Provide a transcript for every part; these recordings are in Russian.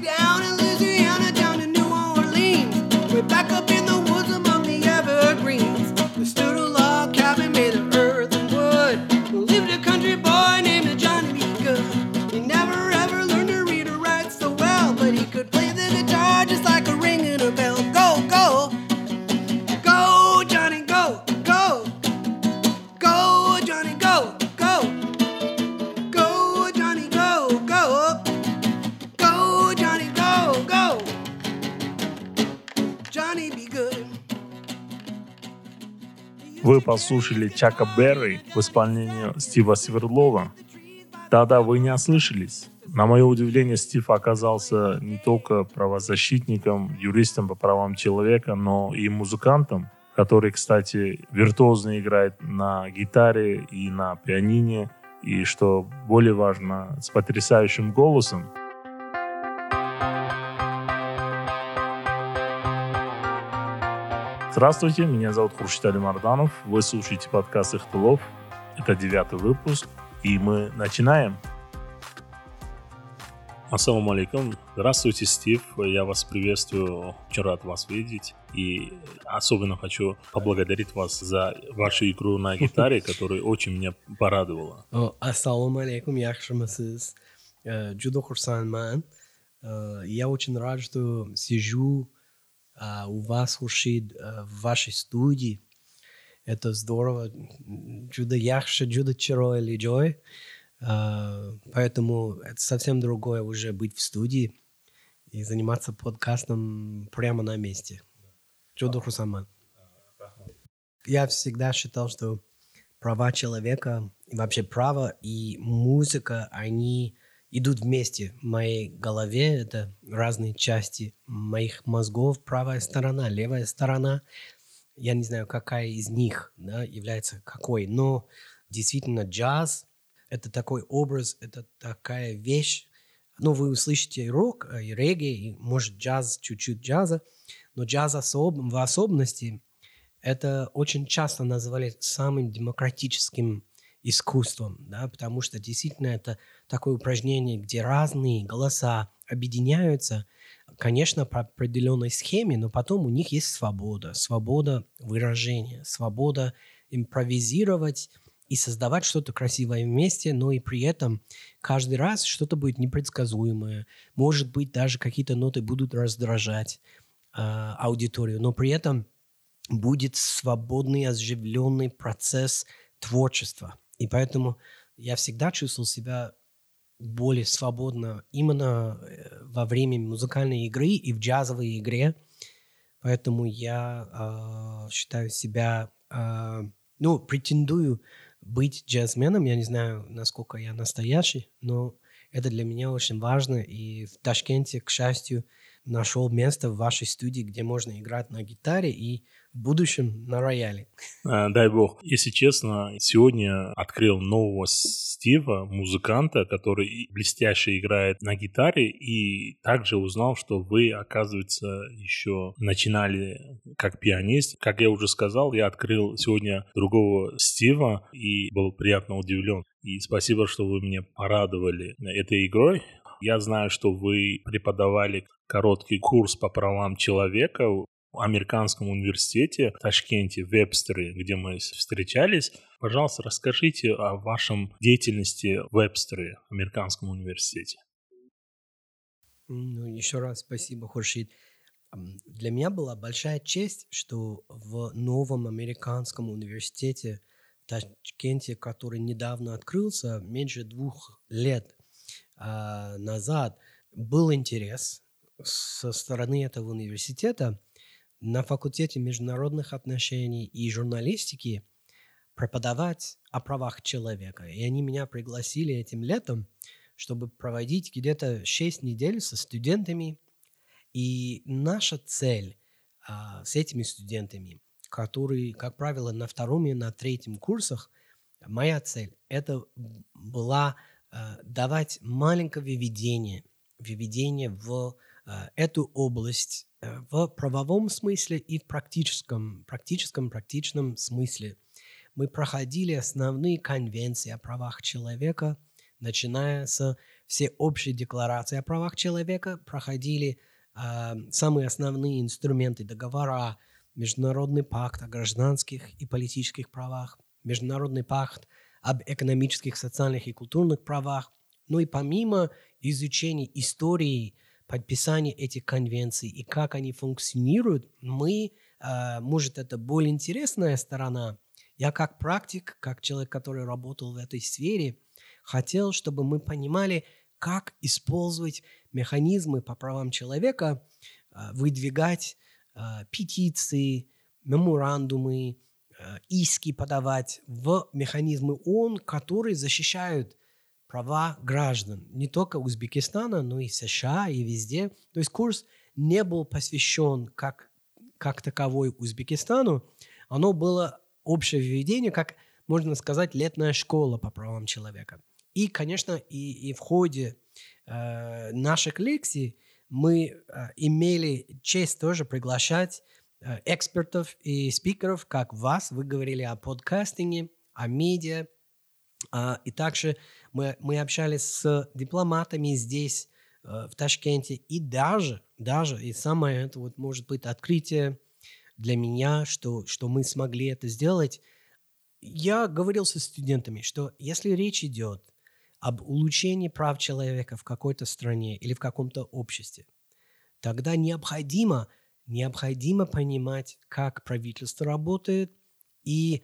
down and Послушали Чака Берри в исполнении Стива Свердлова. Да-да, вы не ослышались. На мое удивление, Стив оказался не только правозащитником, юристом по правам человека, но и музыкантом, который, кстати, виртуозно играет на гитаре и на пианине, и, что более важно, с потрясающим голосом. Здравствуйте, меня зовут Хуршит Али Марданов. Вы слушаете подкаст «Ихтылов». Это девятый выпуск, и мы начинаем. Ассаламу алейкум. Здравствуйте, Стив. Я вас приветствую. Очень рад вас видеть. И особенно хочу поблагодарить вас за вашу игру на гитаре, которая очень меня порадовала. Ассаламу алейкум, yaxshimisiz? Э, Juda xursandman. Э, Я очень рад, что сижу у вас, Хуршид, э, в вашей студии. Это здорово. Juda yaxshi, juda chiroyli joy. Э, Поэтому это совсем другое уже быть в студии и заниматься подкастом прямо на месте. Juda xursandman. Я всегда считал, что права человека, и вообще право и музыка, они идут вместе. В моей голове это разные части моих мозгов. Правая сторона, левая сторона. Я не знаю, какая из них да, является какой, но действительно джаз – это такой образ, это такая вещь. Ну, вы услышите и рок, э, и регги, и, может, джаз, чуть-чуть джаза, но джаз особ... в особенности это очень часто называли самым демократическим искусством, да, потому что действительно это такое упражнение, где разные голоса объединяются, конечно, по определенной схеме, но потом у них есть свобода, свобода выражения, свобода импровизировать и создавать что-то красивое вместе, но и при этом каждый раз что-то будет непредсказуемое, может быть, даже какие-то ноты будут раздражать э, аудиторию, но при этом будет свободный, оживленный процесс творчества. И поэтому я всегда чувствовал себя более свободно именно э, во время музыкальной игры и в джазовой игре. Поэтому я э, считаю себя, э, ну, претендую быть джазменом. Я не знаю, насколько я настоящий, но это для меня очень важно. И в Ташкенте, к счастью, нашел место в вашей студии, где можно играть на гитаре и в будущем на рояле. А, Дай бог. Если честно, сегодня открыл нового Стива, музыканта, который блестяще играет на гитаре, и также узнал, что вы, оказывается, еще начинали как пианист. Как я уже сказал, я открыл сегодня другого Стива и был приятно удивлен. И спасибо, что вы меня порадовали этой игрой. Я знаю, что вы преподавали короткий курс по правам человека американском университете в Ташкенте, в Вебстере, где мы встречались. Пожалуйста, расскажите о вашем деятельности в Вебстере, американском университете. Ну, еще раз спасибо, Хуршид. Для меня была большая честь, что в новом американском университете в Ташкенте, который недавно открылся, меньше двух лет а, назад, был интерес со стороны этого университета на факультете международных отношений и журналистики преподавать о правах человека. И они меня пригласили этим летом, чтобы проводить где-то 6 недель со студентами. И наша цель а, с этими студентами, которые, как правило, на втором и на третьем курсах, моя цель это была а, давать маленькое введение, введение в а, эту область в правовом смысле и в практическом, практическом, практичном смысле. Мы проходили основные конвенции о правах человека, начиная с все общие декларации о правах человека, проходили э, самые основные инструменты договора, Международный пакт о гражданских и политических правах, Международный пакт об экономических, социальных и культурных правах. Ну и помимо изучения истории, подписания этих конвенций и как они функционируют, мы, э, может, это более интересная сторона. Я как практик, как человек, который работал в этой сфере, хотел, чтобы мы понимали, как использовать механизмы по правам человека, э, выдвигать э, петиции, меморандумы, иски подавать в механизмы ООН, которые защищают права граждан не только Узбекистана, но и США, и везде. То есть курс не был посвящен как, как таковой Узбекистану, оно было общее введение, как можно сказать, летная школа по правам человека. И, конечно, и, и в ходе э, наших лекций мы э, имели честь тоже приглашать э, экспертов и спикеров, как вас. Вы говорили о подкастинге, о медиа. Э, и также мы, мы общались с дипломатами здесь, э, в Ташкенте. И даже, даже, и самое это вот может быть открытие для меня, что, что мы смогли это сделать. Я говорил со студентами, что если речь идет об улучшении прав человека в какой-то стране или в каком-то обществе, тогда необходимо, необходимо понимать, как правительство работает и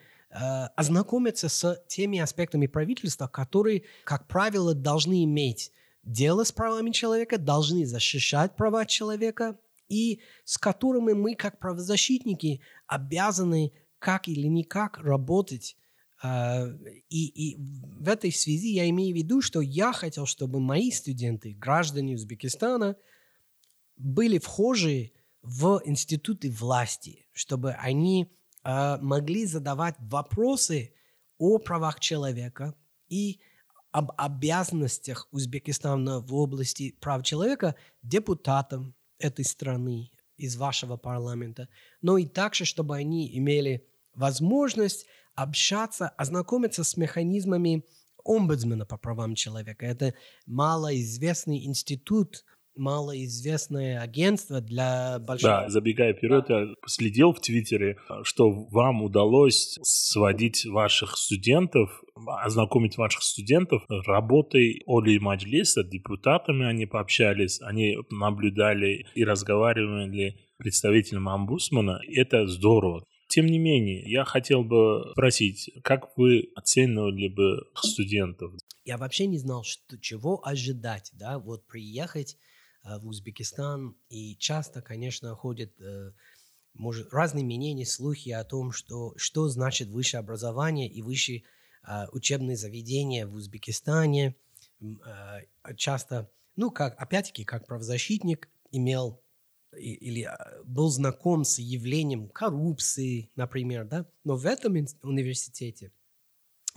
ознакомиться с теми аспектами правительства, которые, как правило, должны иметь дело с правами человека, должны защищать права человека и с которыми мы, как правозащитники, обязаны как или никак работать. А, и, и в этой связи я имею в виду, что я хотел, чтобы мои студенты, граждане Узбекистана, были вхожи в институты власти, чтобы они э, могли задавать вопросы о правах человека и об обязанностях Узбекистана в области прав человека депутатам этой страны из вашего парламента, но и также, чтобы они имели возможность общаться, ознакомиться с механизмами омбудсмена по правам человека. Это малоизвестный институт, малоизвестное агентство для больших... Да, забегая вперед, я следил в Твиттере, что вам удалось сводить ваших студентов, ознакомить ваших студентов работой Оли Маджлиса, депутатами они пообщались, они наблюдали и разговаривали представителем омбудсмана. Это здорово. Тем не менее, я хотел бы спросить, как вы оценивали бы студентов? Я вообще не знал, что, чего ожидать, да, вот приехать в Узбекистан, и часто, конечно, ходят э, может, разные мнения, слухи о том, что, что значит высшее образование и высшие э, учебные заведения в Узбекистане. Э, часто, ну, как, опять-таки, как правозащитник, имел или а, был знаком с явлением коррупции, например, да, но в этом университете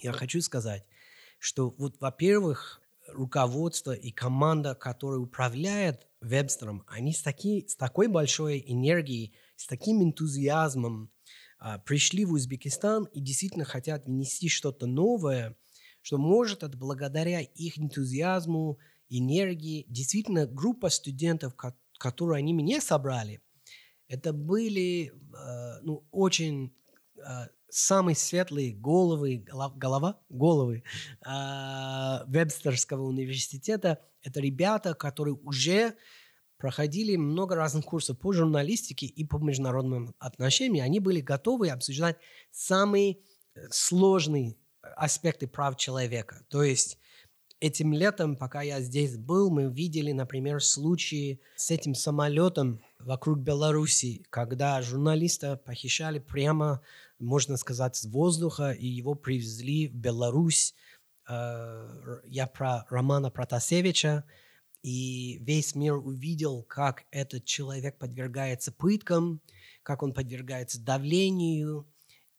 я хочу сказать, что вот, во-первых, руководство и команда, которая управляет Вебстером, они с, таки, с такой большой энергией, с таким энтузиазмом а, пришли в Узбекистан и действительно хотят внести что-то новое, что может это благодаря их энтузиазму, энергии, действительно группа студентов, которые они мне собрали, это были э, ну, очень э, самые светлые головы, голова, головы э, Вебстерского университета. Это ребята, которые уже проходили много разных курсов по журналистике и по международным отношениям. Они были готовы обсуждать самые э, сложные аспекты прав человека. То есть Этим летом, пока я здесь был, мы видели, например, случаи с этим самолетом вокруг Беларуси, когда журналиста похищали прямо, можно сказать, с воздуха, и его привезли в Беларусь. Э, я про Романа Протасевича, и весь мир увидел, как этот человек подвергается пыткам, как он подвергается давлению,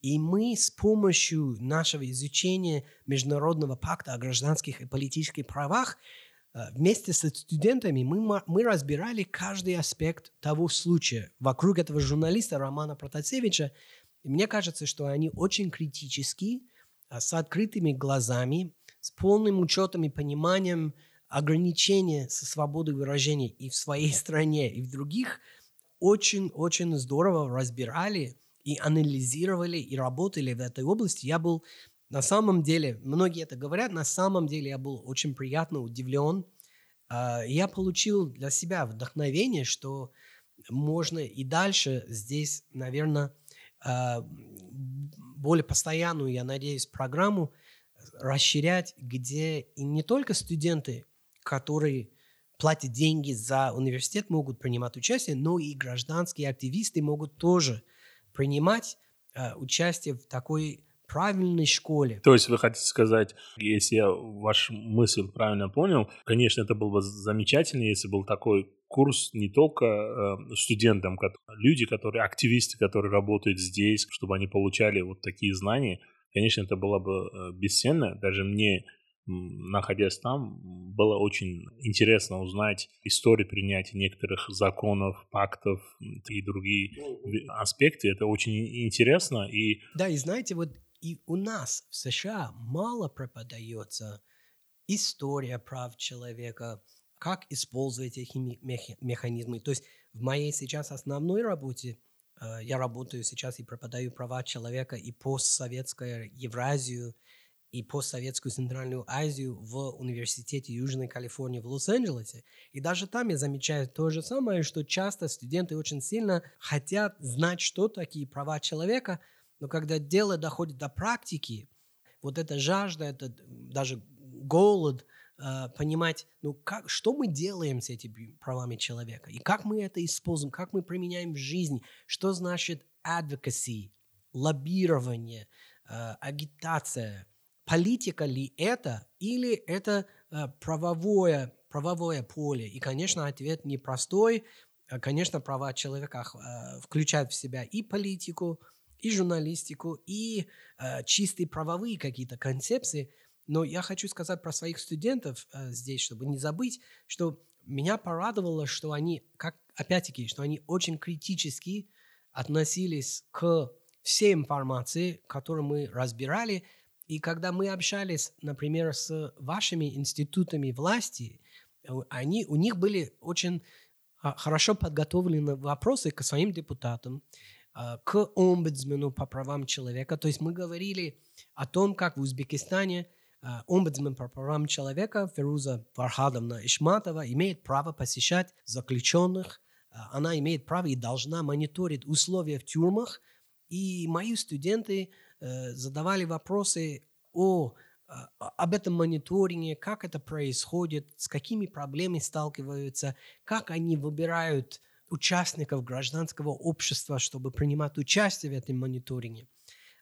и мы с помощью нашего изучения Международного пакта о гражданских и политических правах э, вместе с студентами мы, мы разбирали каждый аспект того случая вокруг этого журналиста Романа Протасевича. И мне кажется, что они очень критически, э, с открытыми глазами, с полным учетом и пониманием ограничения со свободой выражения и в своей стране, и в других, очень-очень здорово разбирали и анализировали, и работали в этой области. Я был на самом деле, многие это говорят, на самом деле я был очень приятно удивлен. А, я получил для себя вдохновение, что можно и дальше здесь, наверное, а, более постоянную, я надеюсь, программу расширять, где и не только студенты, которые платят деньги за университет, могут принимать участие, но и гражданские активисты могут тоже принимать э, участие в такой правильной школе. То есть вы хотите сказать, если я вашу мысль правильно понял, конечно, это было бы замечательно, если был такой курс не только э, студентам, как, люди, которые активисты, которые работают здесь, чтобы они получали вот такие знания. Конечно, это было бы э, бесценно. Даже мне находясь там, было очень интересно узнать историю принятия некоторых законов, пактов и другие аспекты. Это очень интересно. И... Да, и знаете, вот и у нас в США мало преподается история прав человека, как использовать эти механизмы. То есть в моей сейчас основной работе э, я работаю сейчас и преподаю права человека и постсоветскую Евразию – и постсоветскую Центральную Азию в Университете Южной Калифорнии в Лос-Анджелесе. И даже там я замечаю то же самое, что часто студенты очень сильно хотят знать, что такие права человека, но когда дело доходит до практики, вот эта жажда, это даже голод, э, понимать, ну как, что мы делаем с этими правами человека, и как мы это используем, как мы применяем в жизни, что значит advocacy, лоббирование, э, агитация – политика ли это или это э, правовое, правовое поле? И, конечно, ответ непростой. Э, конечно, права человека э, включают в себя и политику, и журналистику, и чистые правовые какие-то концепции. Но я хочу сказать про своих студентов здесь, чтобы не забыть, что меня порадовало, что они, как опять-таки, что они очень критически относились к всей информации, которую мы разбирали, и когда мы общались, например, с вашими институтами власти, э, они, у них были очень а, хорошо подготовлены вопросы к своим депутатам, а, к омбудсмену по правам человека. То есть мы говорили о том, как в Узбекистане а, омбудсмен по правам человека Феруза Фархадовна Ишматова имеет право посещать заключенных, она имеет право и должна мониторить условия в тюрьмах. И мои студенты задавали вопросы о, а, об этом мониторинге, как это происходит, с какими проблемами сталкиваются, как они выбирают участников гражданского общества, чтобы принимать участие в этом мониторинге.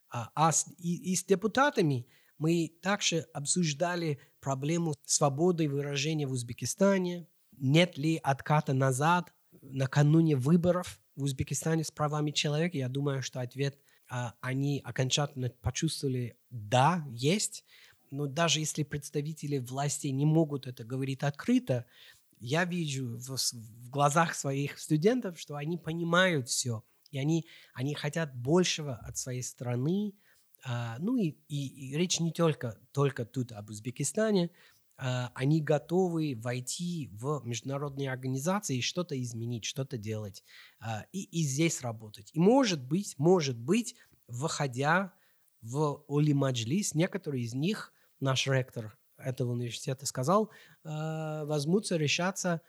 А, а с, и, и с депутатами мы также обсуждали проблему свободы выражения в Узбекистане, нет ли отката назад накануне выборов в Узбекистане с правами человека. Я думаю, что ответ а, они окончательно почувствовали, да, есть, но даже если представители власти не могут это говорить открыто, я вижу в, в глазах своих студентов, что они понимают все, и они, они хотят большего от своей страны. А, ну и, и, и речь не только, только тут об Узбекистане, а, они готовы войти в международные организации и что-то изменить, что-то делать, а, и, и здесь работать. И может быть, может быть, выходя в Оли Маджлис, некоторые из них, наш ректор этого университета сказал, а, возьмутся решаться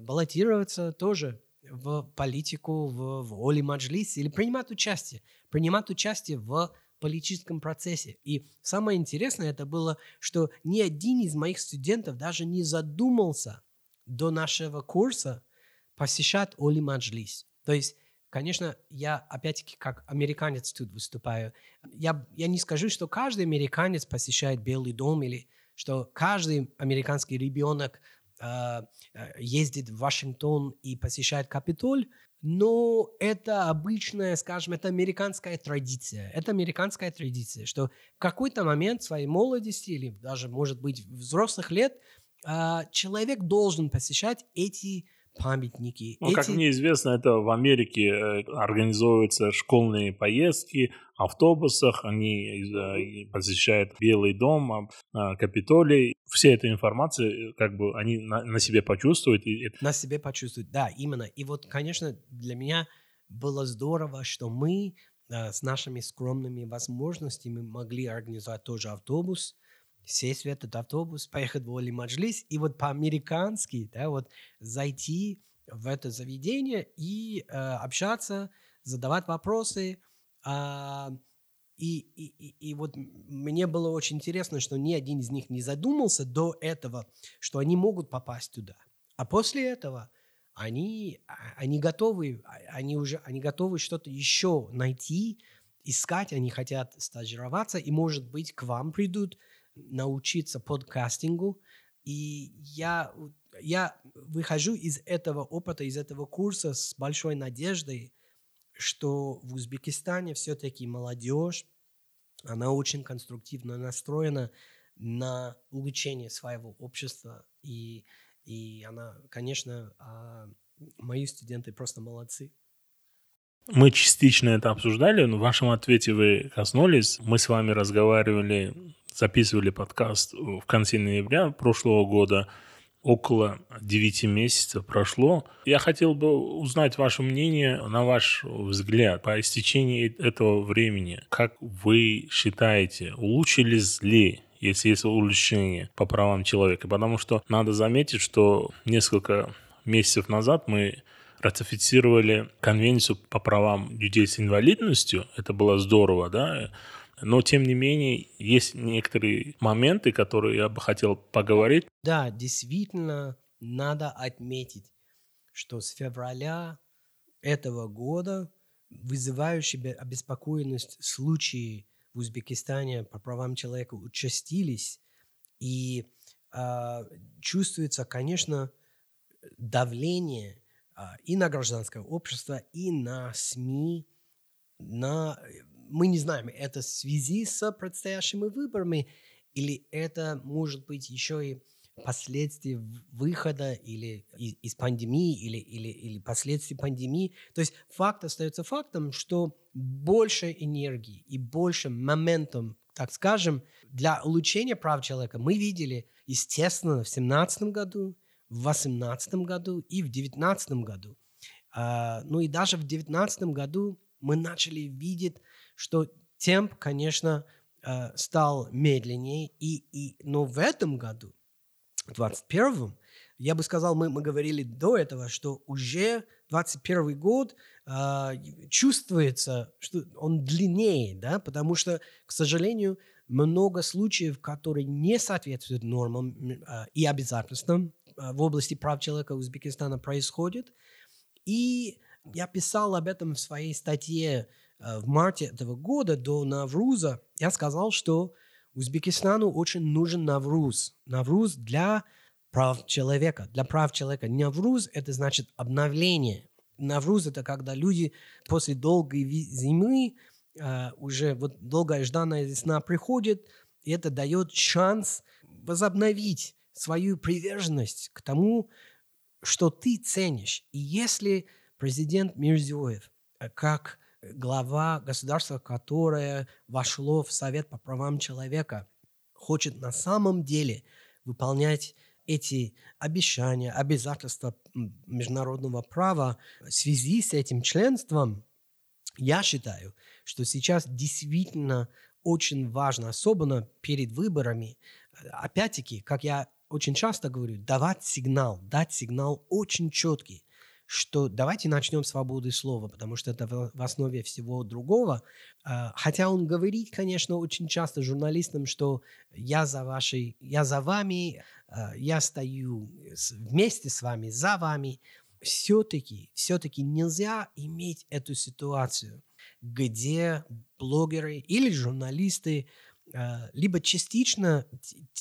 баллотироваться тоже в политику, в, в Оли Маджлис или принимать участие, принимать участие в политическом процессе. И самое интересное это было, что ни один из моих студентов даже не задумался до нашего курса посещать Оли Маджлис. То есть Конечно, я опять-таки как американец тут выступаю. Я, я не скажу, что каждый американец посещает Белый дом или что каждый американский ребенок э, ездит в Вашингтон и посещает Капитоль, но это обычная, скажем, это американская традиция. Это американская традиция, что в какой-то момент своей молодости или даже, может быть, взрослых лет человек должен посещать эти памятники. Ну, как мне известно, это в Америке э, организовываются школьные поездки автобусах, они э, посещают Белый дом, а, Капитолий. Все эта информация, как бы, они на, на себе почувствуют. На себе почувствуют, да, именно. И вот, конечно, для меня было здорово, что мы э, с нашими скромными возможностями могли организовать тоже автобус, сесть в этот автобус, поехать в Оли Маджлис и вот по-американски, да, вот зайти в это заведение и э, общаться, задавать вопросы. Э, и, и, и, и вот мне было очень интересно, что ни один из них не задумался до этого, что они могут попасть туда. А после этого они, а, они готовы, а, они уже они готовы что-то еще найти, искать, они хотят стажироваться, и, может быть, к вам придут научиться подкастингу. И я, я выхожу из этого опыта, из этого курса с большой надеждой, что в Узбекистане все-таки молодежь, она очень конструктивно настроена на улучшение своего общества. И, и она, конечно, а, мои студенты просто молодцы. Мы частично это обсуждали, но в вашем ответе вы коснулись. Мы с вами разговаривали записывали подкаст в конце ноября прошлого года. Около 9 месяцев прошло. Я хотел бы узнать ваше мнение, на ваш взгляд, по истечении этого времени. Как вы считаете, улучшились ли если есть улучшение по правам человека? Потому что надо заметить, что несколько месяцев назад мы ратифицировали конвенцию по правам людей с инвалидностью. Это было здорово, да? Но, тем не менее, есть некоторые моменты, которые я бы хотел поговорить. Да, действительно, надо отметить, что с февраля этого года вызывающие обеспокоенность случаи в Узбекистане по правам человека участились, и э, чувствуется, конечно, давление э, и на гражданское общество, и на СМИ, на мы не знаем, это в связи с предстоящими выборами, или это может быть еще и последствия выхода или из, пандемии или, или, или последствий пандемии. То есть факт остается фактом, что больше энергии и больше моментом, так скажем, для улучшения прав человека мы видели, естественно, в 2017 году, в 2018 году и в 2019 году. А, ну и даже в 2019 году мы начали видеть что темп, конечно, э, стал медленнее, и, и, но в этом году, в 21-м, я бы сказал, мы, мы говорили до этого, что уже 21 год э, чувствуется, что он длиннее, да, потому что, к сожалению, много случаев, которые не соответствуют нормам э, и обязательствам э, в области прав человека Узбекистана происходит. И я писал об этом в своей статье в марте этого года до Навруза я сказал, что Узбекистану очень нужен Навруз. Навруз для прав человека. Для прав человека. Навруз – это значит обновление. Навруз – это когда люди после долгой зимы, э, уже вот долгая жданная весна приходит, и это дает шанс возобновить свою приверженность к тому, что ты ценишь. И если президент Мирзиоев, э, как глава государства, которое вошло в Совет по правам человека, хочет на самом деле выполнять эти обещания, обязательства международного права. В связи с этим членством, я считаю, что сейчас действительно очень важно, особенно перед выборами, опять-таки, как я очень часто говорю, давать сигнал, дать сигнал очень четкий, что давайте начнем с свободы слова, потому что это в основе всего другого. А, хотя он говорит, конечно, очень часто журналистам, что я за вашей, я за вами, а, я стою вместе с вами, за вами. Все-таки, все-таки нельзя иметь эту ситуацию, где блогеры или журналисты либо частично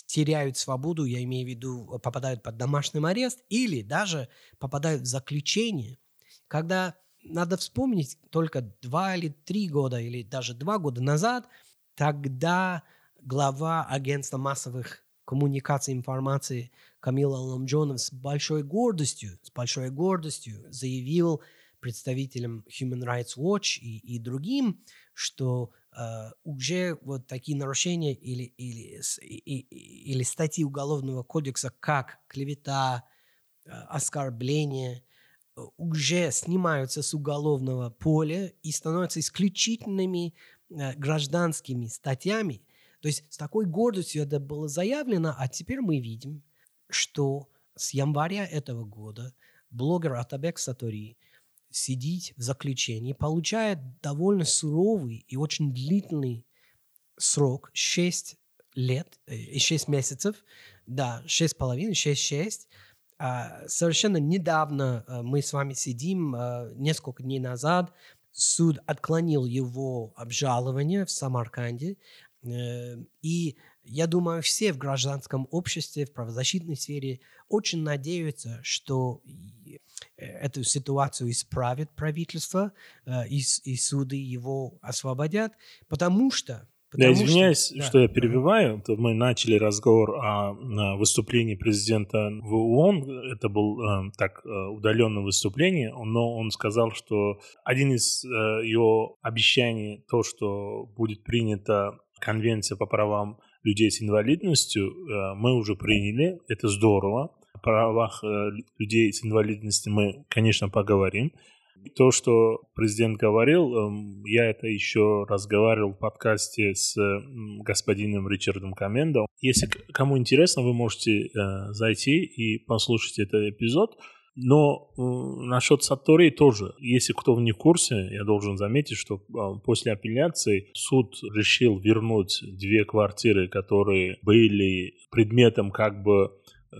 теряют свободу, я имею в виду, попадают под домашний арест, или даже попадают в заключение, когда надо вспомнить только два или три года, или даже два года назад, тогда глава агентства массовых коммуникаций информации, Камил Аламджонов с большой гордостью, с большой гордостью заявил представителям Human Rights Watch и, и другим, что э, уже вот такие нарушения или, или, или статьи Уголовного кодекса, как клевета, э, оскорбление, э, уже снимаются с уголовного поля и становятся исключительными э, гражданскими статьями. То есть с такой гордостью это было заявлено, а теперь мы видим, что с января этого года блогер Атабек Сатори – сидеть в заключении, получает довольно суровый и очень длительный срок, 6 лет, и 6 месяцев, да, 6,5, 6-6. А, совершенно недавно а, мы с вами сидим, а, несколько дней назад, суд отклонил его обжалование в Самарканде, э, и я думаю, все в гражданском обществе, в правозащитной сфере очень надеются, что Э, эту ситуацию исправит правительство, э, и, и суды его освободят, потому что Потому я извиняюсь, что, да. что я перебиваю. Мы начали разговор о, выступлении президента в ООН. Это был э, так э, удаленное выступление, но он сказал, что один из э, его обещаний, то, что будет принята конвенция по правам людей с инвалидностью, э, мы уже приняли. Это здорово правах э, людей с инвалидностью мы, конечно, поговорим. То, что президент говорил, эм, я это еще разговаривал в подкасте с господином Ричардом Камендо. Если кому интересно, вы можете э, зайти и послушать этот эпизод. Но э, насчет Сатори тоже, если кто не в курсе, я должен заметить, что после апелляции суд решил вернуть две квартиры, которые были предметом как бы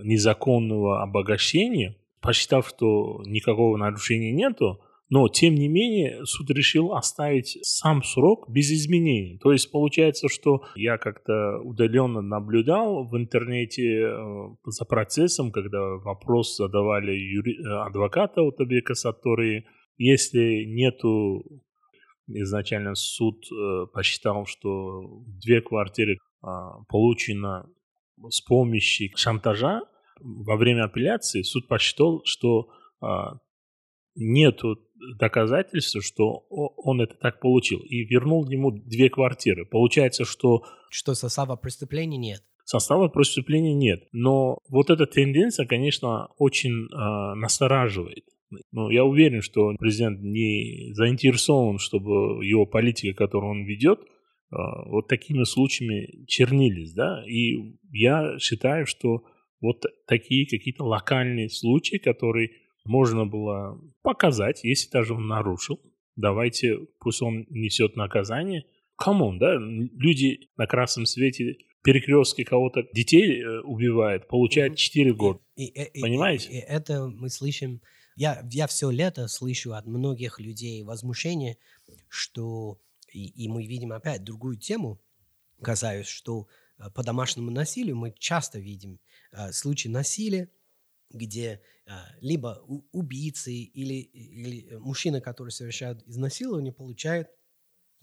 незаконного обогащения, посчитав, что никакого нарушения нету, но, тем не менее, суд решил оставить сам срок без изменений. То есть получается, что я как-то удаленно наблюдал в интернете э, за процессом, когда вопрос задавали юри... Э, адвоката Утабека Сатори. Если нету изначально суд э, посчитал, что две квартиры получено с помощью шантажа во время апелляции суд посчитал, что а, нет доказательств, что он это так получил, и вернул ему две квартиры. Получается, что... Что состава преступления нет. Состава преступления нет. Но вот эта тенденция, конечно, очень э, настораживает. Ну, я уверен, что президент не заинтересован, чтобы его политика, которую он ведет, вот такими случаями чернились, да, и я считаю, что вот такие какие-то локальные случаи, которые можно было показать, если даже он нарушил, давайте, пусть он несет наказание. Come on, да, люди на красном свете перекрестке кого-то детей э, убивает, получает 4 года. И, и, Понимаете? И, и это мы слышим, я, я все лето слышу от многих людей возмущение, что и, и мы видим опять другую тему, касаюсь, что э, по домашнему насилию мы часто видим э, случаи насилия, где э, либо убийцы или, или мужчина, который совершает изнасилование, получает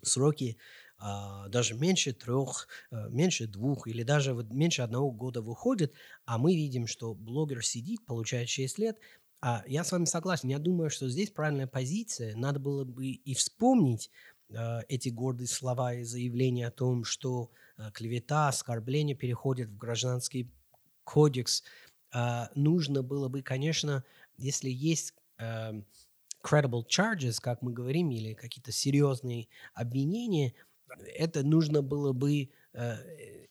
сроки а, даже меньше трех, меньше двух или даже вот меньше одного года выходит, а мы видим, что блогер сидит, получает 6 лет. А я с вами согласен. Я думаю, что здесь правильная позиция. Надо было бы и вспомнить Э, эти гордые слова и заявления о том, что э, клевета, оскорбление переходят в гражданский кодекс, э, нужно было бы, конечно, если есть credible charges, как мы говорим, или какие-то серьезные обвинения, это нужно было бы,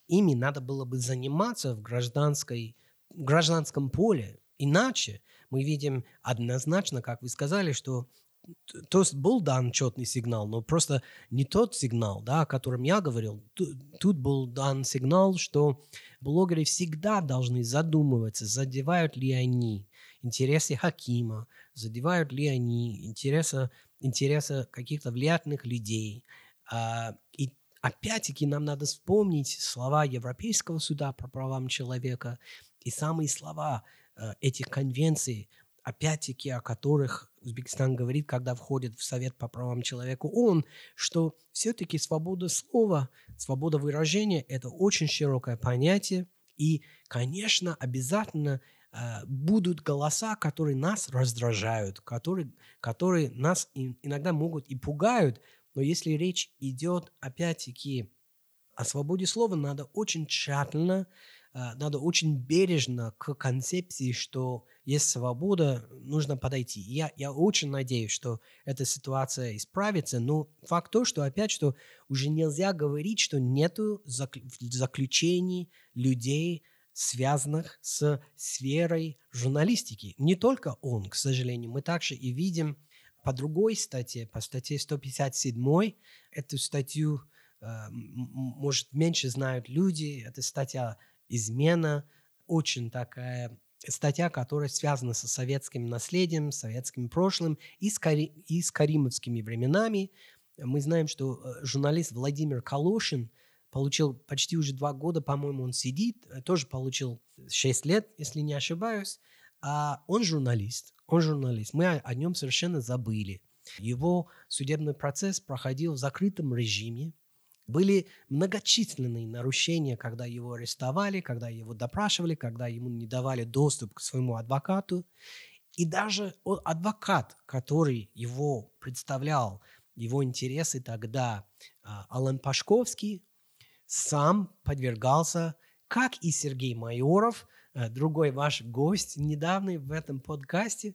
ими надо было бы заниматься в гражданской, в гражданском поле. Иначе мы видим однозначно, как вы сказали, что то есть был дан четный сигнал, но просто не тот сигнал, да, о котором я говорил. Тут был дан сигнал, что блогеры всегда должны задумываться, задевают ли они интересы Хакима, задевают ли они интересы, интересы каких-то влиятельных людей. А, и опять-таки нам надо вспомнить слова Европейского суда по правам человека и самые слова э, этих конвенций, опять-таки о которых Узбекистан говорит, когда входит в Совет по правам человека ООН, что все-таки свобода слова, свобода выражения – это очень широкое понятие, И, конечно, обязательно э, будут голоса, которые нас раздражают, которые, которые нас и- иногда могут и пугают, но если речь идет, опять-таки, о свободе слова, надо очень тщательно, надо очень бережно к концепции, что есть свобода, нужно подойти. Я, я очень надеюсь, что эта ситуация исправится, но факт то, что опять, что уже нельзя говорить, что нету зак- заключений людей, связанных с сферой журналистики. Не только он, к сожалению. Мы также и видим по другой статье, по статье 157, эту статью, м- может, меньше знают люди, это статья «Измена», очень такая статья, которая связана со советским наследием, советским прошлым и с, кари- и с каримовскими временами. Мы знаем, что э, журналист Владимир Калошин получил почти уже два года, по-моему, он сидит, э, тоже получил 6 лет, если не ошибаюсь. А он журналист, он журналист. Мы о нем совершенно забыли. Его судебный процесс проходил в закрытом режиме. Были многочисленные нарушения, когда его арестовали, когда его допрашивали, когда ему не давали доступ к своему адвокату. И даже адвокат, который его представлял, его интересы тогда, а, Алан Пашковский, сам подвергался, как и Сергей Майоров, э, другой ваш гость недавно в этом подкасте,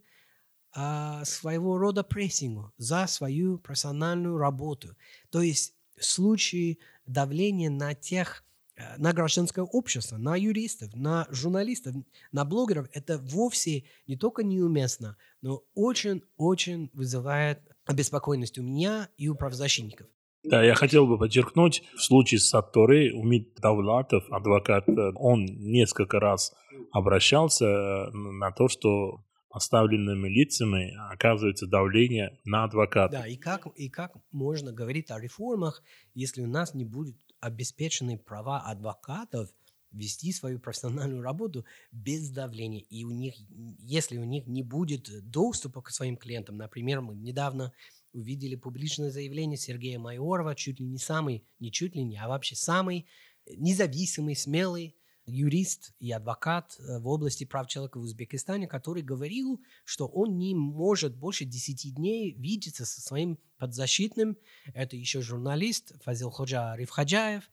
а, своего рода прессингу за свою профессиональную работу. То есть в случае давления на тех, э, на гражданское общество, на юристов, на журналистов, на блогеров, это вовсе не только неуместно, но очень-очень вызывает обеспокоенность у меня и у правозащитников. Да, я хотел бы подчеркнуть, в случае с Сатторы Умит Давлатов, адвокат, э, он несколько раз обращался э, на то, что поставленными лицами оказывается давление на адвоката. Да, и как, и как можно говорить о реформах, если у нас не будут обеспечены права адвокатов вести свою профессиональную работу без давления. И у них, если у них не будет доступа к своим клиентам, например, мы недавно увидели публичное заявление Сергея Майорова, чуть ли не самый, не чуть ли не, а вообще самый независимый, смелый юрист и адвокат э, в области прав человека в Узбекистане, который говорил, что он не может больше 10 дней видеться со своим подзащитным. Это еще журналист Фазил Ходжа Рифхаджаев.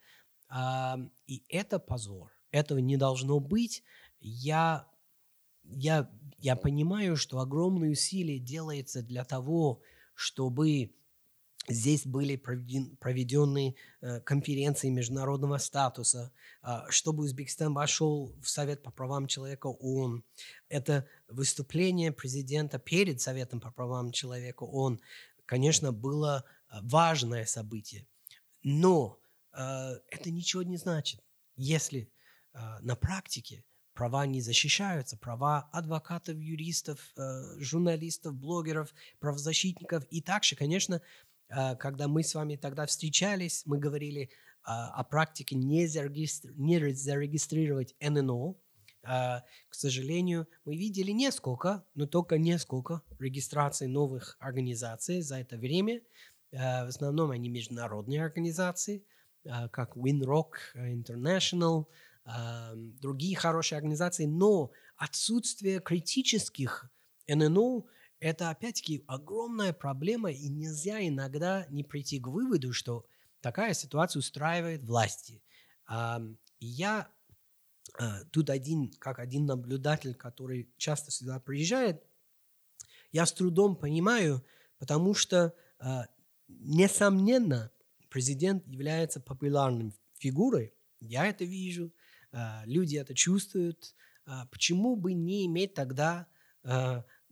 А, И это позор. Этого не должно быть. Я, я, я понимаю, что огромные усилия делается для того, чтобы здесь были проведен- проведены э, конференции международного статуса, а, чтобы Узбекистан вошел в Совет по правам человека ООН. Это выступление президента перед Советом по правам человека ООН, конечно, было э, важное событие. Но э, это ничего не значит, если на практике права не защищаются, права адвокатов, юристов, журналистов, блогеров, правозащитников. И также, конечно, когда мы с вами тогда встречались, мы говорили а, о практике не, зарегистр- не ре- зарегистрировать ННО. А, К сожалению, мы видели несколько, но только несколько регистраций новых организаций за это время. А, В основном они международные организации, а, как Winrock International, а, другие хорошие организации, но отсутствие критических ННО – это, опять-таки, огромная проблема, и нельзя иногда не прийти к выводу, что такая ситуация устраивает власти. Я а, тут один, как один наблюдатель, который часто сюда приезжает, я с трудом понимаю, потому что, а, несомненно, президент является популярной фигурой. Я это вижу, а, люди это чувствуют. Почему бы не иметь тогда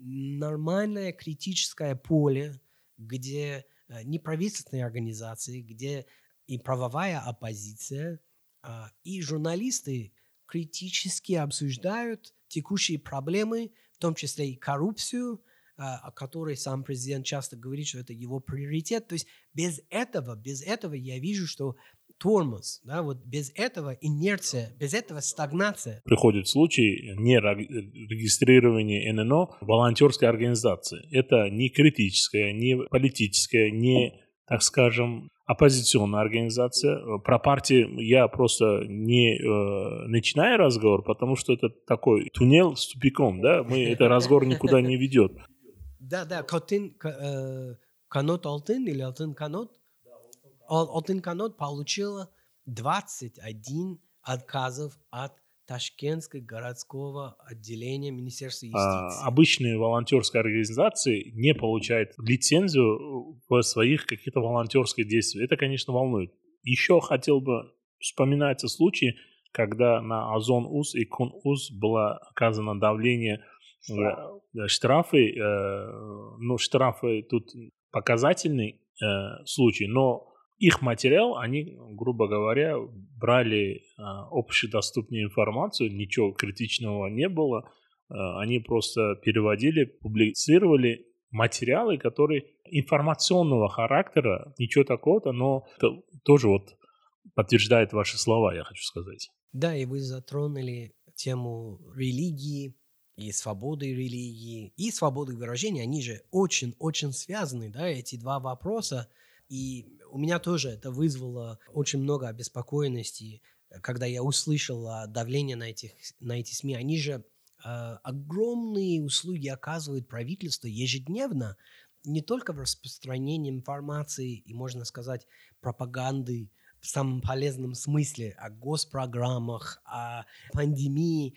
нормальное критическое поле, где а, неправительственные организации, где и правовая оппозиция, а, и журналисты критически обсуждают текущие проблемы, в том числе и коррупцию, а, о которой сам президент часто говорит, что это его приоритет. То есть без этого, без этого я вижу, что тормоз, да, вот без этого инерция, без этого стагнация. Приходит случай не регистрирования ННО волонтерской организации. Это не критическая, не политическая, не, так скажем, оппозиционная организация. Про партии я просто не э, начинаю разговор, потому что это такой туннель с тупиком, да, мы, это разговор никуда не ведет. Да, да, Котин, э, Канот Алтын или Алтын Канот? Алтын Канот получила 21 отказов от Ташкентского городского отделения Министерства А, юстиции. обычные волонтерские организации не получают лицензию в своих каких-то волонтерских действиях. Это, конечно, волнует. Еще хотел бы вспоминается случай, когда на Озон УЗ и Кун УЗ было оказано давление э, штрафы, э, ну, штрафы тут показательный э, случай, но их материал, они, грубо говоря, брали э, общедоступную информацию, ничего критичного не было, э, они просто переводили, публицировали материалы, которые информационного характера, ничего такого-то, но это тоже вот подтверждает ваши слова, я хочу сказать. Да, и вы затронули тему религии и свободы религии, и свободы выражения. Они же очень-очень связаны, да, эти два вопроса. И у меня тоже это вызвало очень много обеспокоенности, когда я услышал о давлении на, этих, на эти СМИ. Они же э, огромные услуги оказывают правительству ежедневно, не только в распространении информации и, можно сказать, пропаганды в самом полезном смысле, о госпрограммах, о пандемии,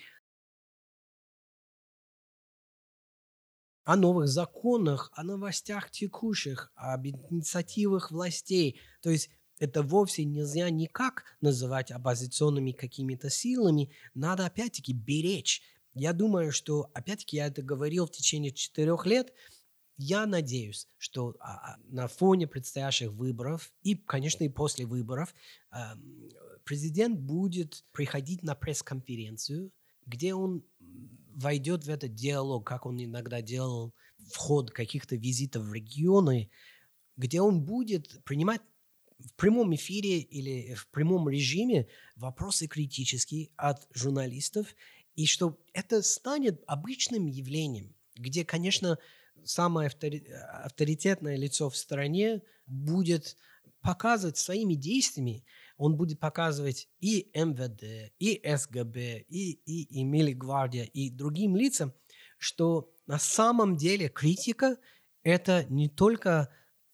о новых законах, о новостях текущих, об инициативах властей. То есть это вовсе нельзя никак называть оппозиционными какими-то силами. Надо опять-таки беречь. Я думаю, что, опять-таки, я это говорил в течение четырех лет, я надеюсь, что а, на фоне предстоящих выборов и, конечно, и после выборов э, президент будет приходить на пресс-конференцию, где он войдет в этот диалог, как он иногда делал в ход каких-то визитов в регионы, где он будет принимать в прямом эфире или в прямом режиме вопросы критические от журналистов, и что это станет обычным явлением, где, конечно, самое авторитетное лицо в стране будет показывать своими действиями, он будет показывать и МВД, и СГБ, и, и, и Милигвардия, и другим лицам, что на самом деле критика – это не только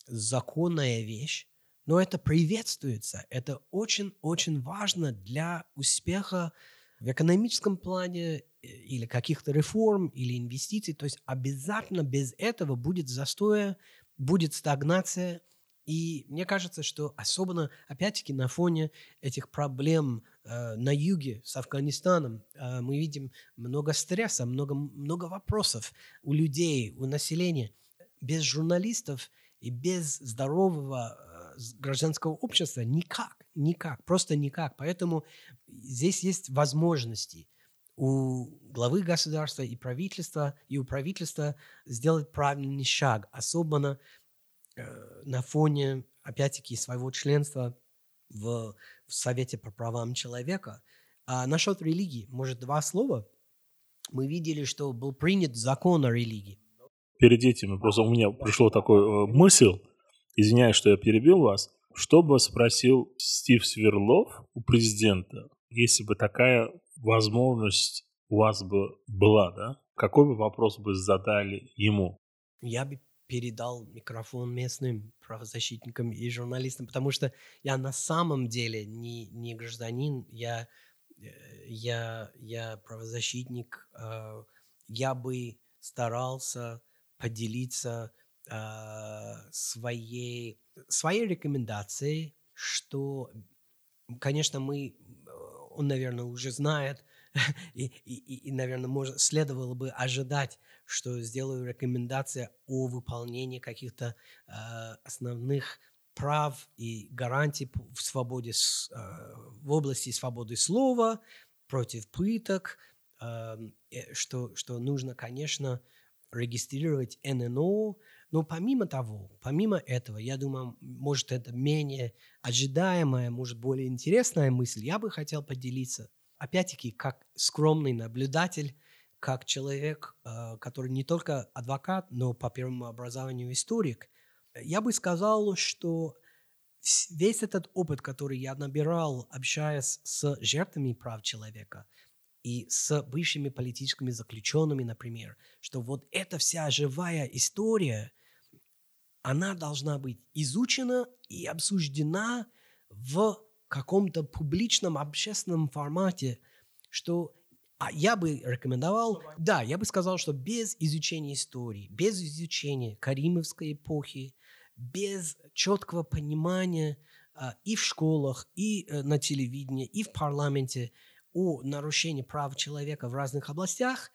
законная вещь, но это приветствуется. Это очень-очень важно для успеха в экономическом плане э, или каких-то реформ, или инвестиций. То есть обязательно без этого будет застоя, будет стагнация. И мне кажется, что особенно, опять-таки, на фоне этих проблем э, на юге с Афганистаном э, мы видим много стресса, много, много вопросов у людей, у населения. Без журналистов и без здорового гражданского общества никак, никак, просто никак. Поэтому здесь есть возможности у главы государства и правительства, и у правительства сделать правильный шаг, особенно э, на фоне, опять-таки, своего членства в, в Совете по правам человека. А насчет религии, может, два слова? Мы видели, что был принят закон о религии. Перед этим просто у меня пришло такой э, мысль, извиняюсь, что я перебил вас, что бы спросил Стив Сверлов у президента, если бы такая возможность у вас бы была, да? Какой бы вопрос бы задали ему? Я бы передал микрофон местным правозащитникам и журналистам, потому что я на самом деле не, не гражданин, я, э, я, я правозащитник, э, я бы старался поделиться э, своей, своей рекомендацией, что, конечно, мы, он, наверное, уже знает, и, и, и, наверное, может, следовало бы ожидать, что сделаю рекомендации о выполнении каких-то э, основных прав и гарантий в свободе, э, в области свободы слова, против пыток, эм, э, что, что нужно, конечно, регистрировать ННО, но помимо того, помимо этого, я думаю, может, это менее ожидаемая, может, более интересная мысль, я бы хотел поделиться опять-таки, как скромный наблюдатель, как человек, э, который не только адвокат, но по первому образованию историк, я бы сказал, что весь этот опыт, который я набирал, общаясь с жертвами прав человека и с бывшими политическими заключенными, например, что вот эта вся живая история, она должна быть изучена и обсуждена в каком-то публичном общественном формате, что а я бы рекомендовал, да, я бы сказал, что без изучения истории, без изучения Каримовской эпохи, без четкого понимания а, и в школах, и э, на телевидении, и в парламенте о нарушении прав человека в разных областях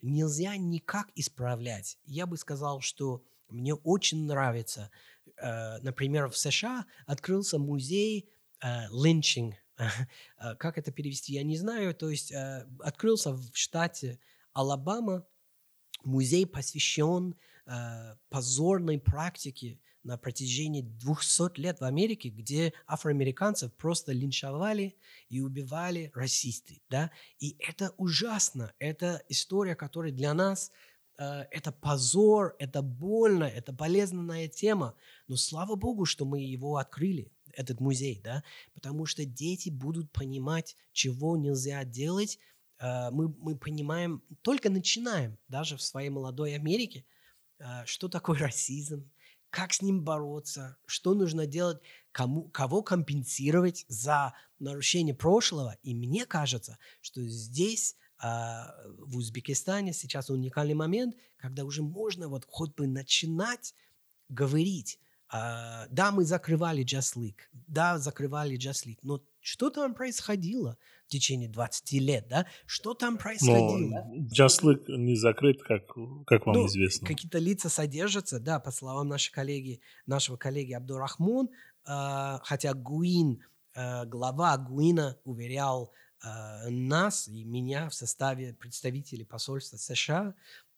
нельзя никак исправлять. Я бы сказал, что мне очень нравится, э, например, в США открылся музей э, линчинг. Э, Как это перевести, я не знаю. То есть э, открылся в штате Алабама музей посвящен э, позорной практике на протяжении 200 лет в Америке, где афроамериканцев просто линчевали и убивали расисты. Да? И это ужасно. Это история, которая для нас э, это позор, это больно, это болезненная тема. Но слава Богу, что мы его открыли, этот музей, да, потому что дети будут понимать, чего нельзя делать. Э, Мы, мы понимаем, только начинаем, даже в своей молодой Америке, э, что такое расизм, как с ним бороться, что нужно делать, кому, кого компенсировать за нарушение прошлого. И мне кажется, что здесь, а, в Узбекистане, сейчас уникальный момент, когда уже можно вот хоть бы начинать говорить. А, да, мы закрывали Just League, да, закрывали Just League, но что там происходило в течение 20 лет, да? Что там Но происходило? Just League не закрыт, как, как вам Ну, известно. Какие-то лица содержатся, да, по словам нашей коллеги, нашего коллеги Абдурахмон, э, хотя Гуин, э, глава Гуина уверял э, нас и меня в составе представителей посольства США,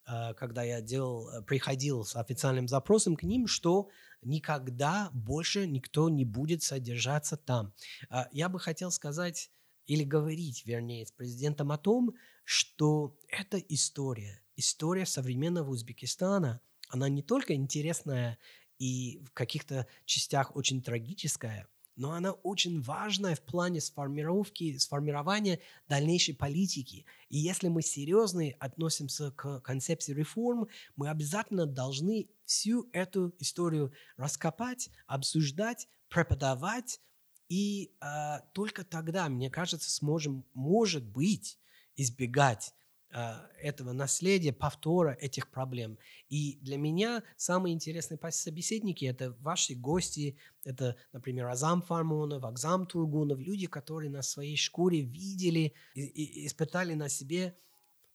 э, когда я делал, приходил с официальным запросом к ним, что никогда больше никто не будет содержаться там. А, Я бы хотел сказать или говорить, вернее, с президентом о том, что эта история, история современного Узбекистана, она не только интересная и в каких-то частях очень трагическая, но она очень важная в плане сформировки, сформирования дальнейшей политики. И если мы серьезно относимся к концепции реформ, мы обязательно должны всю эту историю раскопать, обсуждать, преподавать, и а, только тогда, мне кажется, сможем, может быть, избегать а, этого наследия, повтора этих проблем. И для меня самые интересные собеседники – это ваши гости, это, например, Азам Фармонов, Акзам Тургунов, люди, которые на своей шкуре видели и, и испытали на себе,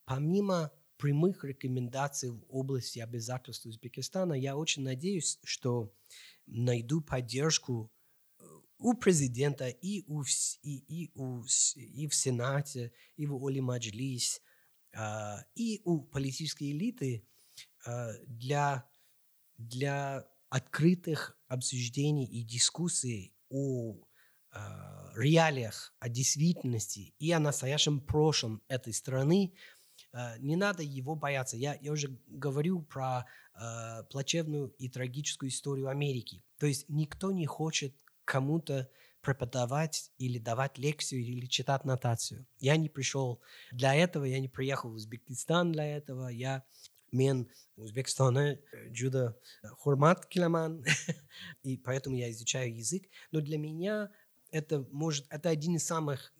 помимо прямых рекомендаций в области обязательств Узбекистана, я очень надеюсь, что найду поддержку э, у президента и, у, и, и, у, и в Сенате, и в Оли Маджлис, а, и у политической элиты а, для, для открытых обсуждений и дискуссий о а, реалиях, о действительности и о настоящем прошлом этой страны. А, Не надо его бояться. Я, я уже говорю про а, плачевную и трагическую историю Америки. То есть никто не хочет кому-то преподавать или давать лекцию или читать нотацию. Я не пришел для этого, я не приехал в Узбекистан для этого. Я мен Узбекистана джуда хурмат киламан, и поэтому я изучаю язык. Но для меня это может, это один из самых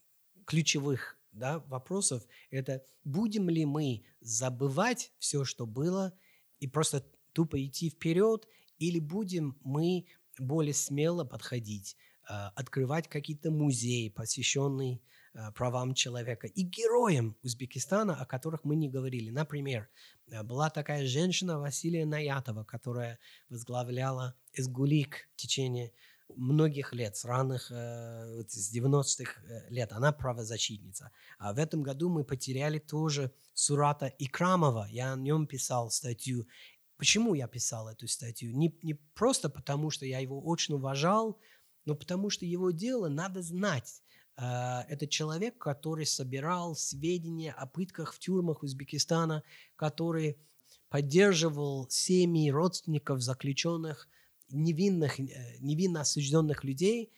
ключевых да, вопросов. Это будем ли мы забывать все, что было, и просто тупо идти вперед, или будем мы более смело подходить, э, открывать какие-то музеи, посвященные э, правам человека и героям Узбекистана, о которых мы не говорили. Например, э, была такая женщина Василия Наятова, которая возглавляла Изгулик в течение многих лет, с ранних, э, с 90-х э, лет. Она правозащитница. А в этом году мы потеряли тоже Сурата Икрамова. Я о нем писал статью. Почему я писал эту статью? Не, не просто потому, что я его очень уважал, но потому что его дело надо знать. Э, Это человек, который собирал сведения о пытках в тюрьмах Узбекистана, который поддерживал семьи родственников заключенных невинных, э, невинно осужденных людей,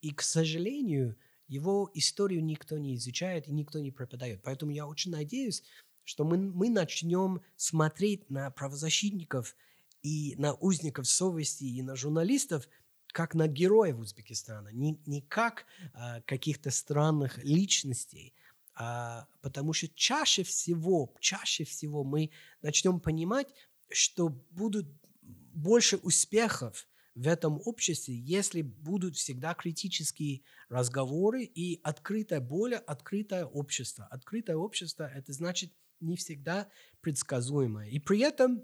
и, к сожалению, его историю никто не изучает и никто не преподает. Поэтому я очень надеюсь, что мы, мы начнем смотреть на правозащитников и на узников совести и на журналистов как на героев Узбекистана, не, не как а, каких-то странных личностей, а, потому что чаще всего, чаще всего мы начнем понимать, что будут больше успехов в этом обществе, если будут всегда критические разговоры и открытое, более открытое общество. Открытое общество – это значит не всегда предсказуемое. И при этом,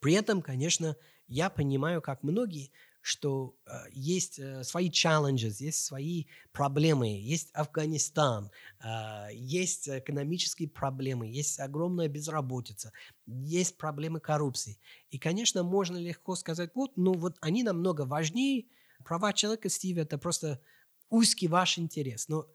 при этом, конечно, я понимаю, как многие, что э, есть э, свои challenges, есть свои проблемы, есть Афганистан, э, есть экономические проблемы, есть огромная безработица, есть проблемы коррупции. И, конечно, можно легко сказать, вот, ну вот они намного важнее, права человека, Стив, это просто узкий ваш интерес. Но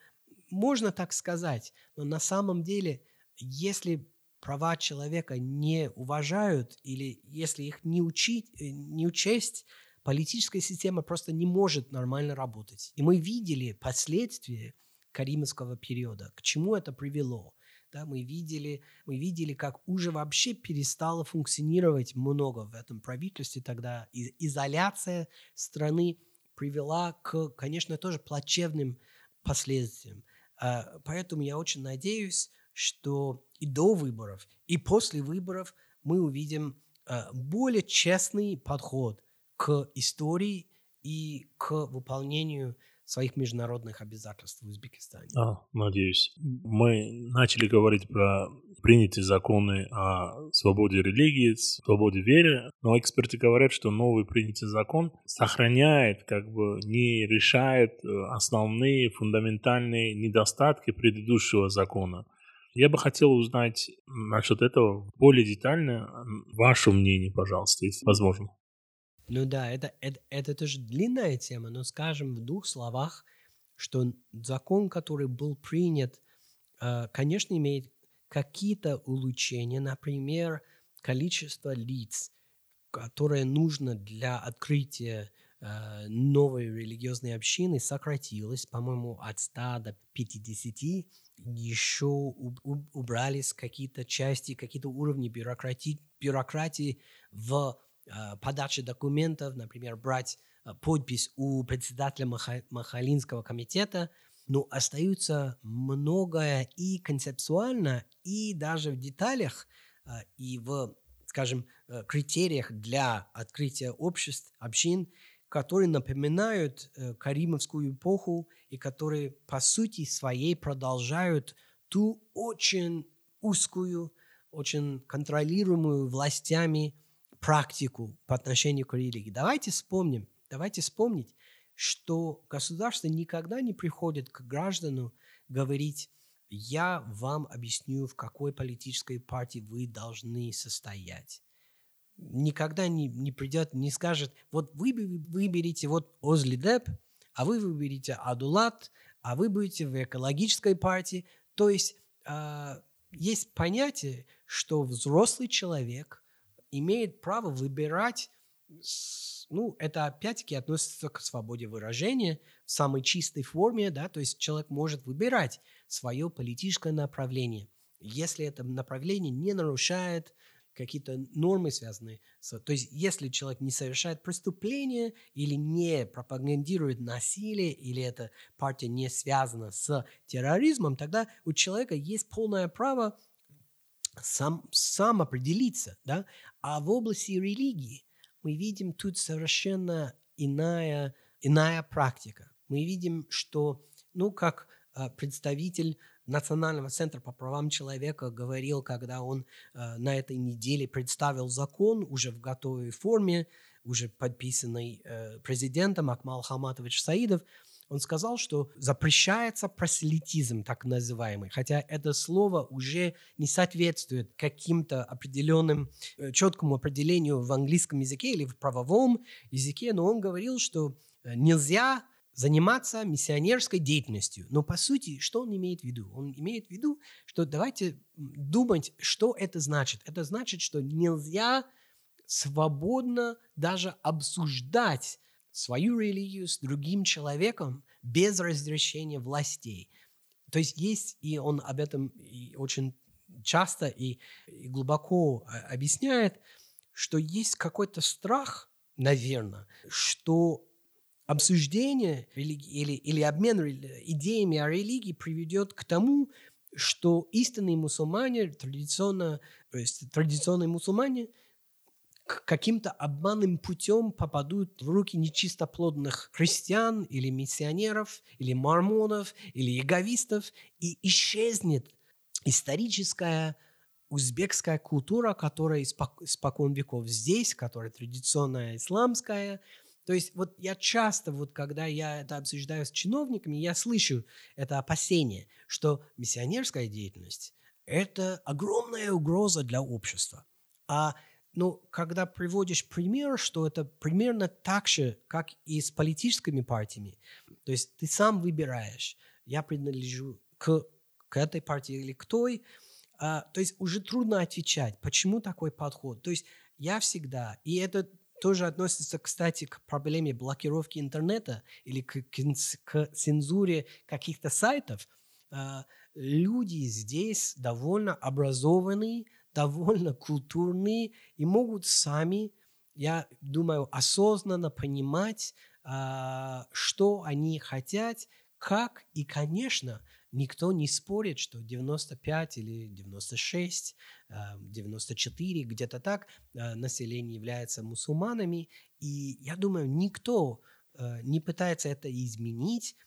можно так сказать, но на самом деле, если права человека не уважают или если их не учить, не учесть, политическая система просто не может нормально работать. И мы видели последствия каримовского периода, к чему это привело. Да, мы, видели, мы видели, как уже вообще перестало функционировать много в этом правительстве тогда. И изоляция страны привела к, конечно, тоже плачевным последствиям. А, поэтому я очень надеюсь, что и до выборов, и после выборов мы увидим а, более честный подход – к истории и к выполнению своих международных обязательств в Узбекистане. А, надеюсь. Мы начали говорить про принятые законы о свободе религии, свободе веры, но эксперты говорят, что новый принятый закон сохраняет, как бы не решает э, основные фундаментальные недостатки предыдущего закона. Я бы хотел узнать насчет этого более детально. Ваше мнение, пожалуйста, если возможно. Ну да, это, это, это тоже длинная тема, но скажем в двух словах, что закон, который был принят, э, конечно, имеет какие-то улучшения, например, количество лиц, которое нужно для открытия э, новой религиозной общины, сократилось, по-моему, от 100 до 50. Еще убрались какие-то части, какие-то уровни бюрократии, бюрократии в подачи документов, например, брать э, подпись у председателя Махалинского комитета, но остаются многое и концептуально, и даже в деталях, э, и в, скажем, критериях для открытия обществ, общин, которые напоминают Каримовскую эпоху и которые по сути своей продолжают ту очень узкую, очень контролируемую властями практику по отношению к религии. Давайте вспомним, давайте вспомнить, что государство никогда не приходит к граждану говорить, я вам объясню, в какой политической партии вы должны состоять. Никогда не, не придет, не скажет, вот вы выберите вот Озлидеп, а вы выберете Адулат, а вы будете в экологической партии. То есть э, есть понятие, что взрослый человек имеет право выбирать, ну, это опять-таки относится к свободе выражения в самой чистой форме, да, то есть человек может выбирать свое политическое направление, если это направление не нарушает какие-то нормы, связанные с... То есть, если человек не совершает преступление или не пропагандирует насилие, или эта партия не связана с терроризмом, тогда у человека есть полное право сам, сам определиться, да? А в области религии мы видим тут совершенно иная, иная практика. Мы видим, что, ну, как э, представитель Национального центра по правам человека говорил, когда он э, на этой неделе представил закон уже в готовой форме, уже подписанный э, президентом Акмал Хаматович Саидов, он сказал, что запрещается проселитизм, так называемый, хотя это слово уже не соответствует каким-то определенным, э, четкому определению в английском языке или в правовом языке, но он говорил, что э, нельзя заниматься миссионерской деятельностью. Но по сути, что он имеет в виду? Он имеет в виду, что давайте думать, что это значит. Это значит, что нельзя свободно даже обсуждать свою религию с другим человеком без разрешения властей. То есть есть, и он об этом и очень часто и, и глубоко а, объясняет, что есть какой-то страх, наверное, что обсуждение религии или, или обмен идеями о религии приведет к тому, что истинные мусульмане, традиционно, то есть традиционные мусульмане, каким-то обманным путем попадут в руки нечистоплодных христиан или миссионеров, или мормонов, или яговистов, и исчезнет историческая узбекская культура, которая испокон веков здесь, которая традиционная исламская. То есть вот я часто, вот когда я это обсуждаю с чиновниками, я слышу это опасение, что миссионерская деятельность – это огромная угроза для общества. А ну, когда приводишь пример, что это примерно так же, как и с политическими партиями, то есть ты сам выбираешь, я принадлежу к, к этой партии или к той, а, то есть уже трудно отвечать, почему такой подход. То есть я всегда, и это тоже относится, кстати, к проблеме блокировки интернета или к, к, к цензуре каких-то сайтов. А, люди здесь довольно образованные, довольно культурные и могут сами, я думаю, осознанно понимать, а, что они хотят, как и, конечно, никто не спорит, что 95 или 96, 94, а, где-то так, а, население является мусульманами. И я думаю, никто не пытается это изменить,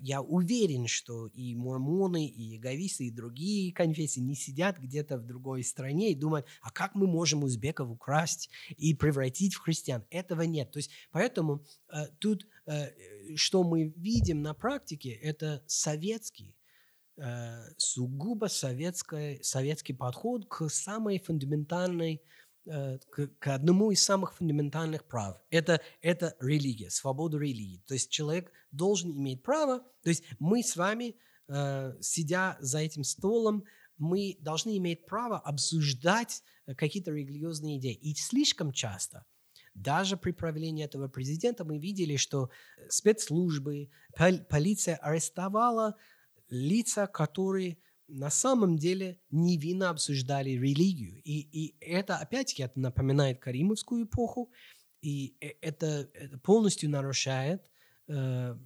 я уверен, что и мормоны, и яговисты, и другие конфессии не сидят где-то в другой стране и думают, а как мы можем узбеков украсть и превратить в христиан? Этого нет. То есть поэтому э, тут, э, что мы видим на практике, это советский, э, сугубо советский, советский подход к самой фундаментальной к, к одному из самых фундаментальных прав. Это, это религия, свобода религии. То есть человек должен иметь право, то есть мы с вами, э, сидя за этим столом, мы должны иметь право обсуждать э, какие-то религиозные идеи. И слишком часто, даже при правлении этого президента, мы видели, что спецслужбы, полиция арестовала лица, которые на самом деле невинно обсуждали религию. И, и это, опять-таки, это напоминает Каримовскую эпоху, и э, это, это полностью нарушает э,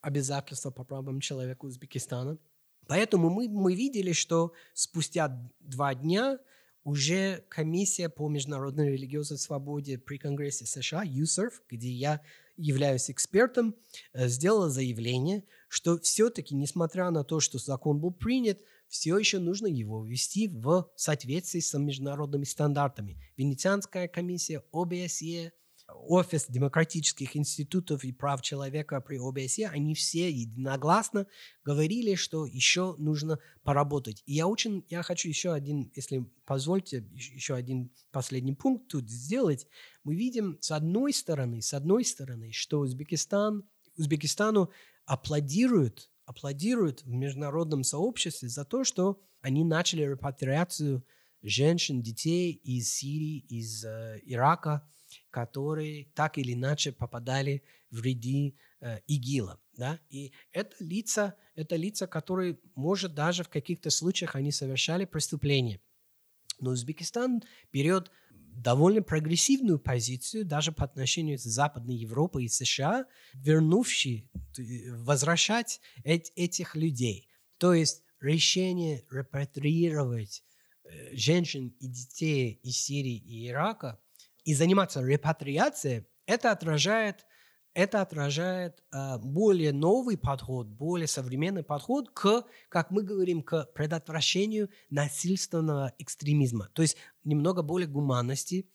обязательства по правам человека Узбекистана. Поэтому мы, мы видели, что спустя два дня уже комиссия по международной религиозной свободе при Конгрессе США, USERF, где я являюсь экспертом, э, сделала заявление, что все-таки, несмотря на то, что закон был принят, все еще нужно его ввести в соответствии с международными стандартами. Венецианская комиссия, ОБСЕ, Офис демократических институтов и прав человека при ОБСЕ, они все единогласно говорили, что еще нужно поработать. И я очень, я хочу еще один, если позвольте, еще один последний пункт тут сделать. Мы видим с одной стороны, с одной стороны, что Узбекистан, Узбекистану аплодируют, аплодируют в международном сообществе за то, что они начали репатриацию женщин, детей из Сирии, из э, Ирака, которые так или иначе попадали в ряды э, ИГИЛа. Да? И это лица, это лица, которые, может, даже в каких-то случаях они совершали преступления. Но Узбекистан берет довольно прогрессивную позицию даже по отношению с Западной Европой и США, вернувший, возвращать эт, этих людей. То есть решение репатриировать э, женщин и детей из Сирии и Ирака и заниматься репатриацией, это отражает, это отражает э, более новый подход, более современный подход к, как мы говорим, к предотвращению насильственного экстремизма. То есть немного более гуманности,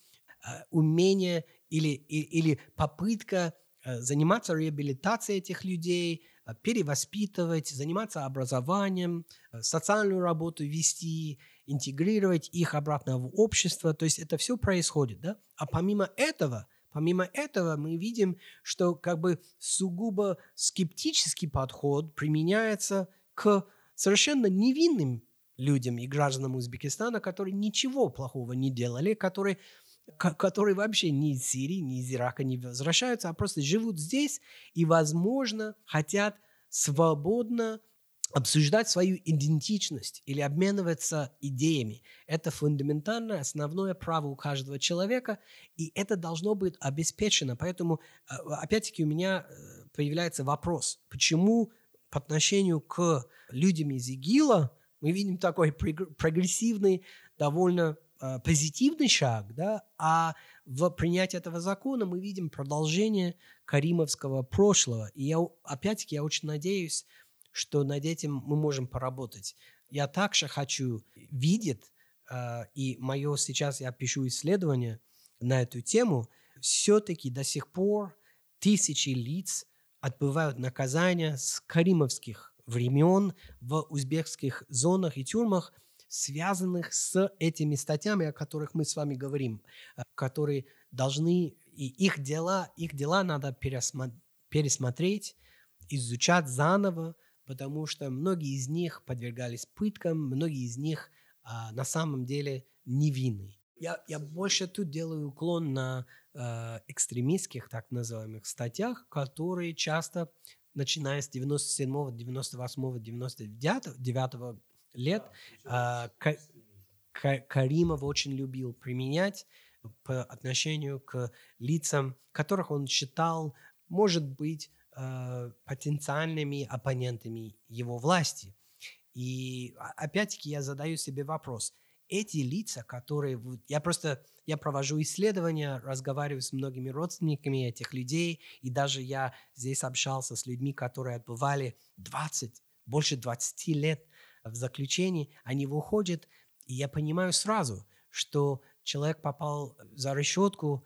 э, умение или, или, или попытка э, заниматься реабилитацией этих людей, перевоспитывать, заниматься образованием, социальную работу вести, интегрировать их обратно в общество. То есть это все происходит. Да? А помимо этого, помимо этого мы видим, что как бы сугубо скептический подход применяется к совершенно невинным людям и гражданам Узбекистана, которые ничего плохого не делали, которые ко- которые вообще не из Сирии, не из Ирака не возвращаются, а просто живут здесь и, возможно, хотят свободно обсуждать свою идентичность или обмениваться идеями. Это фундаментальное, основное право у каждого человека, и это должно быть обеспечено. Поэтому, э, опять-таки, у меня э, появляется вопрос, почему по отношению к людям из ИГИЛа мы видим такой прогрессивный, довольно э, позитивный шаг, да, а в принятии этого закона мы видим продолжение каримовского прошлого. И я, опять-таки, я очень надеюсь, что над этим мы можем поработать. Я также хочу видеть, э, и мое сейчас я пишу исследование на эту тему, все-таки до сих пор тысячи лиц отбывают наказания с каримовских времен в узбекских зонах и тюрьмах, связанных с этими статьями, о которых мы с вами говорим, э, которые должны, и их дела, их дела надо пересмотреть, изучать заново, потому что многие из них подвергались пыткам, многие из них а, на самом деле невинны. Я, я больше тут делаю уклон на э, экстремистских, так называемых, статьях, которые часто, начиная с 97, 98, 99 9 лет, э, Каримов очень любил применять по отношению к лицам, которых он считал, может быть, э, потенциальными оппонентами его власти. И опять-таки я задаю себе вопрос. Эти лица, которые... Я просто я провожу исследования, разговариваю с многими родственниками этих людей, и даже я здесь общался с людьми, которые отбывали 20, больше 20 лет в заключении. Они выходят, и я понимаю сразу, что человек попал за решетку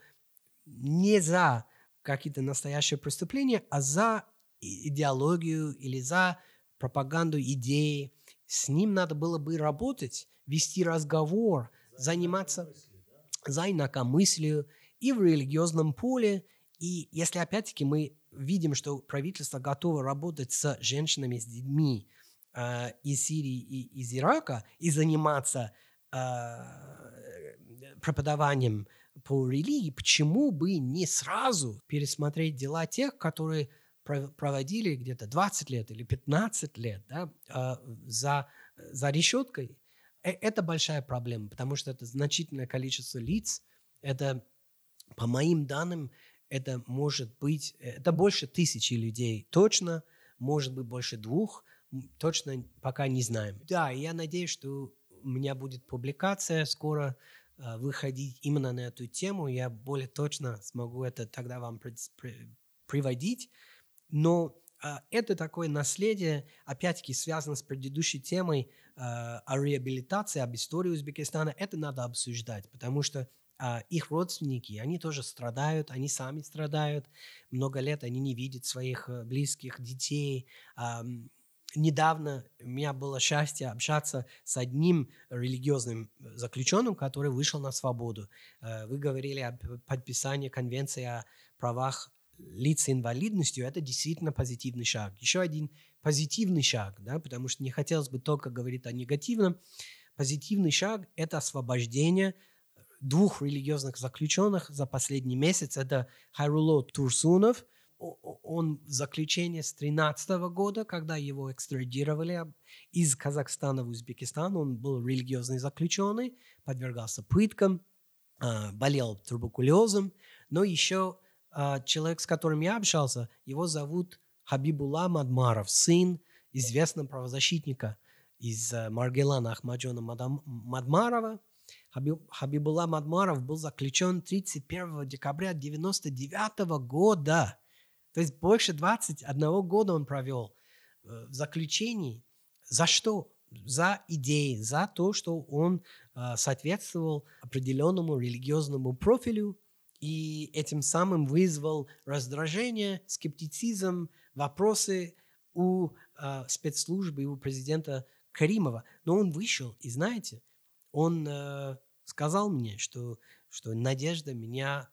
не за какие-то настоящие преступления, а за идеологию или за пропаганду идеи. С ним надо было бы работать, вести разговор, заниматься за инакомыслию и в религиозном поле. И если опять-таки мы видим, что правительство готово работать с женщинами, с детьми э, из Сирии и из Ирака и заниматься э, преподаванием по религии, почему бы не сразу пересмотреть дела тех, которые проводили где-то 20 лет или 15 лет да, а, за, за решеткой. Э, это большая проблема, потому что это значительное количество лиц. Это, по моим данным, это может быть, это больше тысячи людей точно, может быть больше двух, точно пока не знаем. Да, я надеюсь, что у меня будет публикация скоро Э, выходить именно на эту тему, я более точно смогу это тогда вам приводить. Но э, это такое наследие, опять-таки, связано с предыдущей темой э, о реабилитации, об истории Узбекистана. Это надо обсуждать, потому что их родственники, они тоже страдают, они сами страдают. Много лет они не видят своих близких детей недавно у меня было счастье общаться с одним религиозным заключенным, который вышел на свободу. Э, вы говорили о подписании конвенции о правах лиц с инвалидностью. Это действительно позитивный шаг. Еще один позитивный шаг, да, потому что не хотелось бы только говорить о негативном. Позитивный шаг – это освобождение двух религиозных заключенных за последний месяц. Это Хайруло Турсунов – он в заключении с 13 года, когда его экстрадировали из Казахстана в Узбекистан, он был религиозный заключенный, подвергался пыткам, а, болел туберкулезом, но еще а, человек, с которым я общался, его зовут Хабибула Мадмаров, сын известного правозащитника из а, Маргелана Ахмаджона Мадмарова. Хабибула Мадмаров был заключен 31 декабря 1999 года то есть больше 21 года он провел э, в заключении. За что? За идеи, за то, что он э, соответствовал определенному религиозному профилю и этим самым вызвал раздражение, скептицизм, вопросы у э, спецслужбы и у президента Каримова. Но он вышел, и знаете, он сказал мне, что, что надежда меня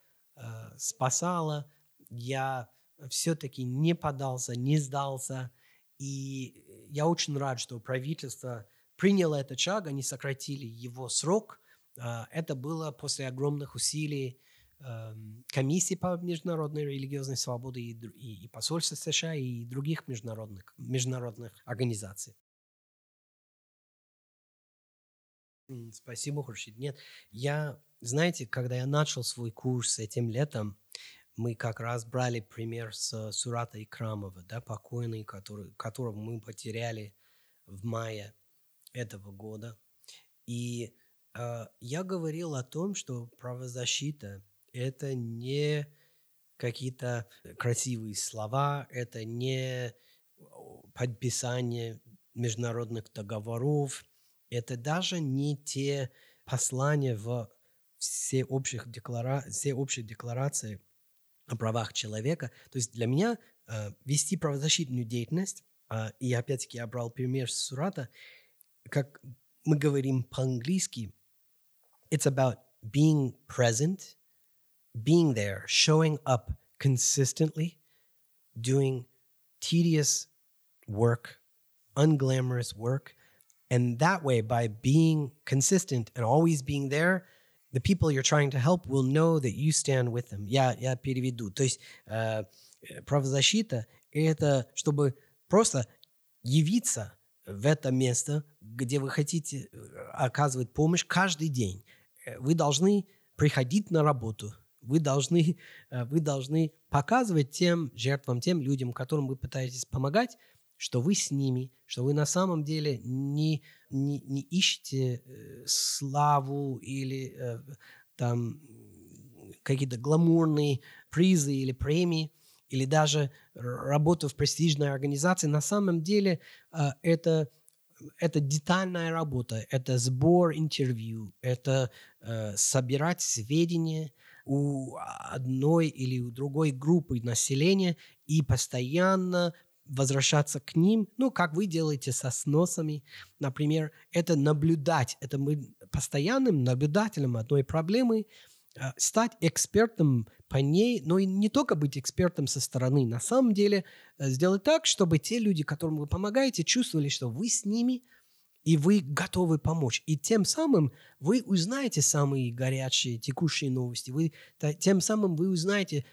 спасала, я все-таки не подался, не сдался. И я очень рад, что правительство приняло этот шаг, они сократили его срок А, Это было после огромных усилий эм, комиссии по международной религиозной свободе и, посольства США и других международных, международных организаций. Спасибо, Хуршид. Нет, я, знаете, когда я начал свой курс этим летом, мы как раз брали пример с Сурата Икрамова, да, покойный, который, которого мы потеряли в мае этого года. И э, я говорил о том, что правозащита – это не какие-то красивые слова, это не подписание международных договоров, это даже не те послания в все общих, деклара... все общие декларации о правах человека. То есть для меня э, вести правозащитную деятельность, а, и опять-таки я брал пример с Сурата, как мы говорим по-английски, it's about being present, being there, showing up consistently, doing tedious work, unglamorous work. And that way, by being consistent and always being there, the people you're trying to help will know that you stand with them. Я, я переведу. То есть э, э, правозащита – это чтобы просто явиться в это место, где вы хотите э, оказывать помощь каждый день. Э, Вы должны приходить на работу. Вы должны, вы должны показывать тем жертвам, тем людям, которым вы пытаетесь помогать, что вы с ними, что вы на самом деле не, не, не ищете э, славу или э, там какие-то гламурные призы или премии, или даже работу в престижной организации. На самом деле э, это, это детальная работа, это сбор интервью, это э, собирать сведения у одной или у другой группы населения и постоянно возвращаться к ним, ну, как вы делаете со сносами, например, это наблюдать, это мы постоянным наблюдателем одной проблемы, э, стать экспертом по ней, но и не только быть экспертом со стороны, на самом деле э, сделать так, чтобы те люди, которым вы помогаете, чувствовали, что вы с ними, и вы готовы помочь. И тем самым вы узнаете самые горячие, текущие новости. Вы, тем самым вы узнаете,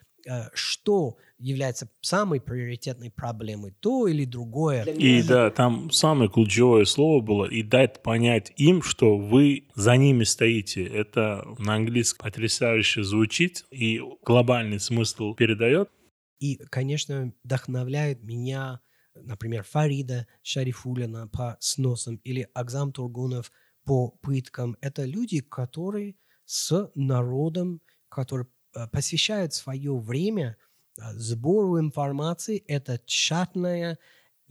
что является самой приоритетной проблемой, то или другое. И да, там самое ключевое слово было и дать понять им, что вы за ними стоите. Это на английском потрясающе звучит и глобальный смысл передает. И, конечно, вдохновляет меня, например, Фарида Шарифулина по сносам или Акзам Тургунов по пыткам. Это люди, которые с народом, которые э, посвящают свое время э, сбору информации. Это тщательная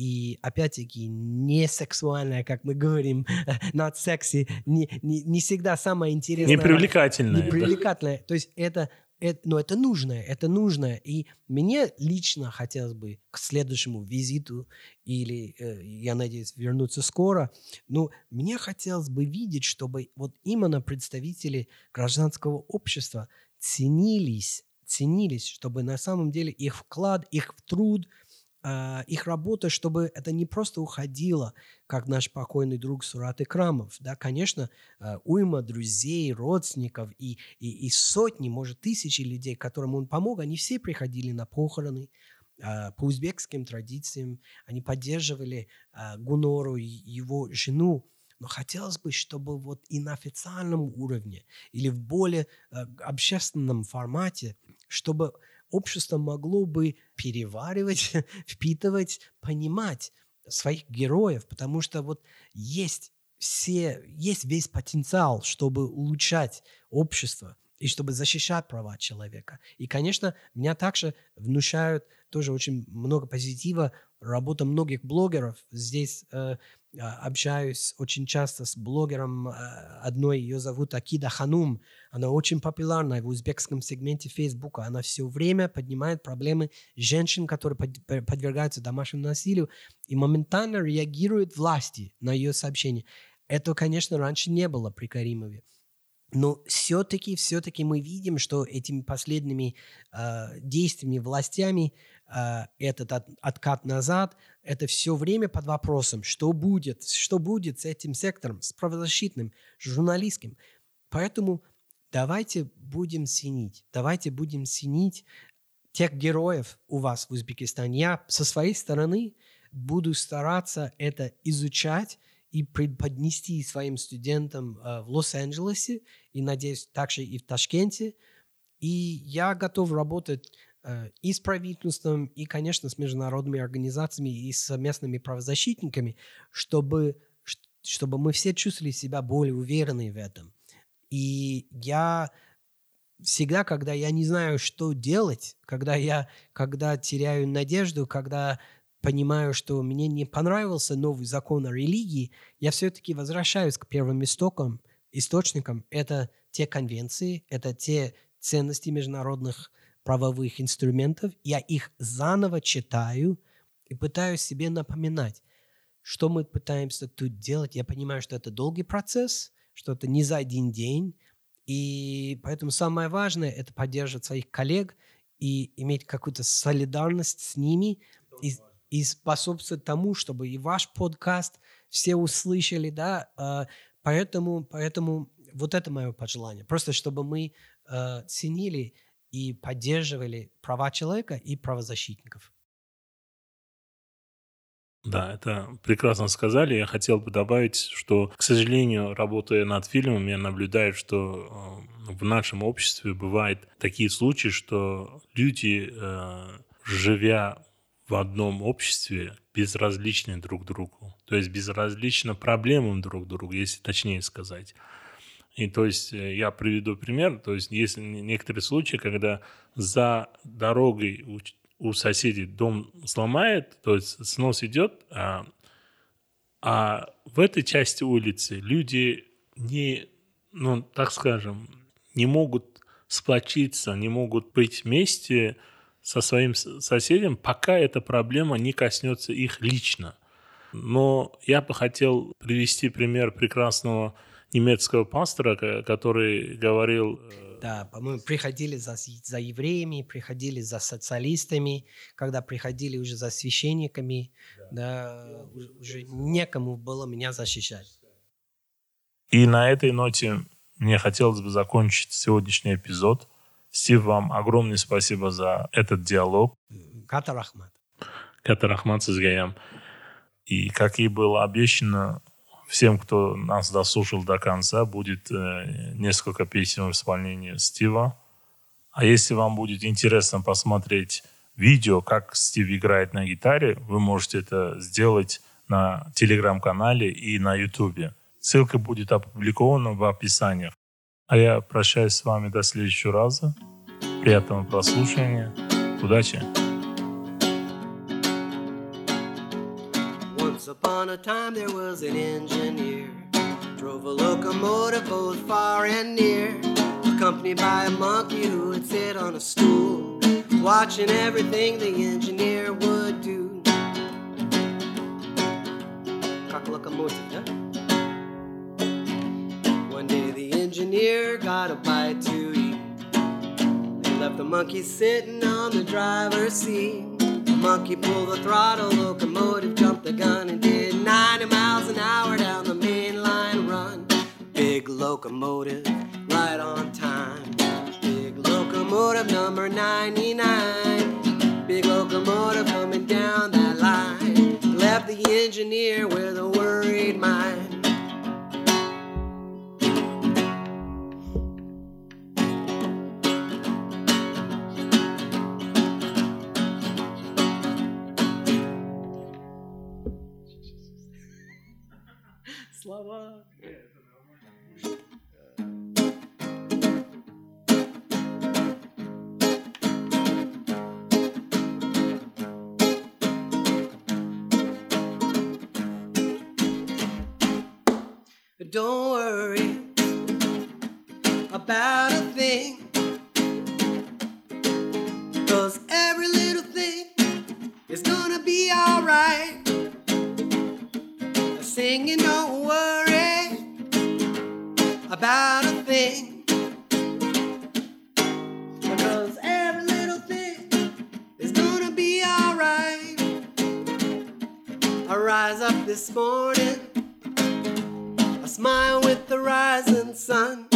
и, опять-таки, не сексуальная, как мы говорим, not sexy, не, не, не всегда самая интересная. Непривлекательное. да. Непривлекательное. То есть это, это, но это нужное, это нужное. И мне лично хотелось бы к следующему визиту или, э, я надеюсь, вернуться скоро, но мне хотелось бы видеть, чтобы вот именно представители гражданского общества ценились, ценились, чтобы на самом деле их вклад, их труд, а, их работа, чтобы это не просто уходило, как наш покойный друг Сурат Икрамов. Да, конечно, а, уйма друзей, родственников и, и, и сотни, может, тысячи людей, которым он помог, они все приходили на похороны а, по узбекским традициям, они поддерживали Гунору его жену, но хотелось бы, чтобы вот и на официальном уровне или в более а, общественном формате, чтобы общество могло бы переваривать, впитывать, понимать своих героев, потому что вот есть все, есть весь потенциал, чтобы улучшать общество и чтобы защищать права человека. И, конечно, меня также внушают тоже очень много позитива работа многих блогеров. Здесь э, общаюсь очень часто с блогером э, одной, ее зовут Акида Ханум. Она очень популярна в узбекском сегменте Фейсбука. Она все время поднимает проблемы женщин, которые под- подвергаются домашнему насилию, и моментально реагирует власти на ее сообщения. Это, конечно, раньше не было при Каримове. Но все-таки, все-таки мы видим, что этими последними э, действиями властями этот от- откат назад, это все время под вопросом, что будет, что будет с этим сектором, с правозащитным, журналистским. Поэтому давайте будем ценить, давайте будем ценить тех героев у вас в Узбекистане. Я со своей стороны буду стараться это изучать и преподнести своим студентам э, в Лос-Анджелесе и, надеюсь, также и в Ташкенте. И я готов работать и с правительством, и, конечно, с международными организациями, и с местными правозащитниками, чтобы, чтобы мы все чувствовали себя более уверенными в этом. И я всегда, когда я не знаю, что делать, когда я когда теряю надежду, когда понимаю, что мне не понравился новый закон о религии, я все-таки возвращаюсь к первым истокам, источникам. Это те конвенции, это те ценности международных правовых инструментов. Я их заново читаю и пытаюсь себе напоминать, что мы пытаемся тут делать. Я понимаю, что это долгий процесс, что это не за один день. И поэтому самое важное – это поддерживать своих коллег и иметь какую-то солидарность с ними – и, и способствовать тому, чтобы и ваш подкаст все услышали, да, э, поэтому, поэтому вот это мое пожелание, просто чтобы мы э, ценили и поддерживали права человека и правозащитников. Да, это прекрасно сказали. Я хотел бы добавить, что, к сожалению, работая над фильмом, я наблюдаю, что э, в нашем обществе бывают такие случаи, что люди, э, живя в одном обществе безразличны друг другу. То есть безразлично проблемам друг другу, если точнее сказать. И то есть э, я приведу пример. То есть есть некоторые случаи, когда за дорогой у, у соседей дом сломает, то есть снос идет, а, а в этой части улицы люди не, ну так скажем, не могут сплочиться, не могут быть вместе, со своим соседем, пока эта проблема не коснется их лично. Но я бы хотел привести пример прекрасного немецкого пастора, который говорил... Э, да, по-моему, приходили за, за евреями, приходили за социалистами, когда приходили уже за священниками, да, да уже некому было меня защищать. И на этой ноте мне хотелось бы закончить сегодняшний эпизод – Стив, вам огромное спасибо за этот диалог. Ката рахмат. Ката рахмат сізге И, как и было обещано, всем, кто нас дослушал до конца, будет э, несколько песен в исполнении Стива. А если вам будет интересно посмотреть видео, как Стив играет на гитаре, вы можете это сделать на телеграм-канале и на ютубе. Ссылка будет опубликована в описании. А я прощаюсь с вами до следующего раза. Приятного прослушивания. Удачи! upon a time there was an engineer. Drove a locomotive both far and near, accompanied by a monkey who would sit on a stool, watching everything the engineer would do. One day the engineer got a bite to eat. he left the monkey sitting on the driver's seat. Monkey pulled the throttle, locomotive jumped the gun and did 90 miles an hour down the main line run. Big locomotive, right on time. Big locomotive number 99. Big locomotive coming down that line. Left the engineer with a worried mind. Howard. Don't worry about a thing. Cause every little thing is gonna be alright. Singing about a thing. Because every little thing is gonna be alright. I rise up this morning, I smile with the rising sun.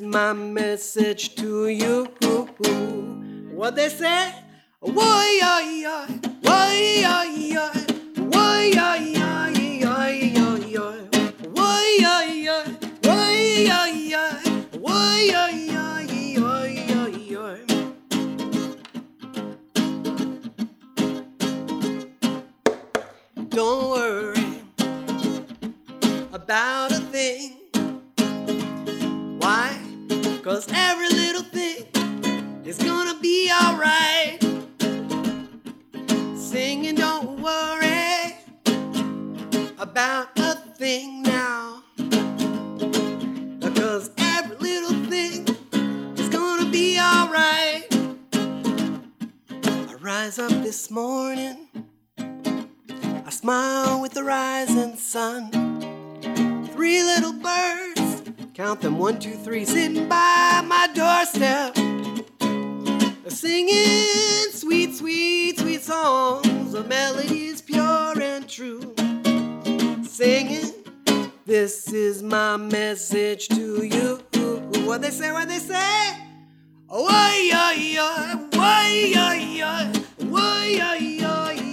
Message to you. What they say? Why, why, why, why, why, Don't worry about a thing. Cause every little thing is gonna be alright. Singing, don't worry about a thing now. Because every little thing is gonna be alright. I rise up this morning, I smile with the rising sun. Three little birds, Count them one, two, three, sitting by my doorstep, singing sweet, sweet, sweet songs. The melodies pure and true. Singing, this is my message to you. What they say, what they say. Oh, yeah, yeah, oh, yeah, yeah, oh, yeah, yeah, yeah.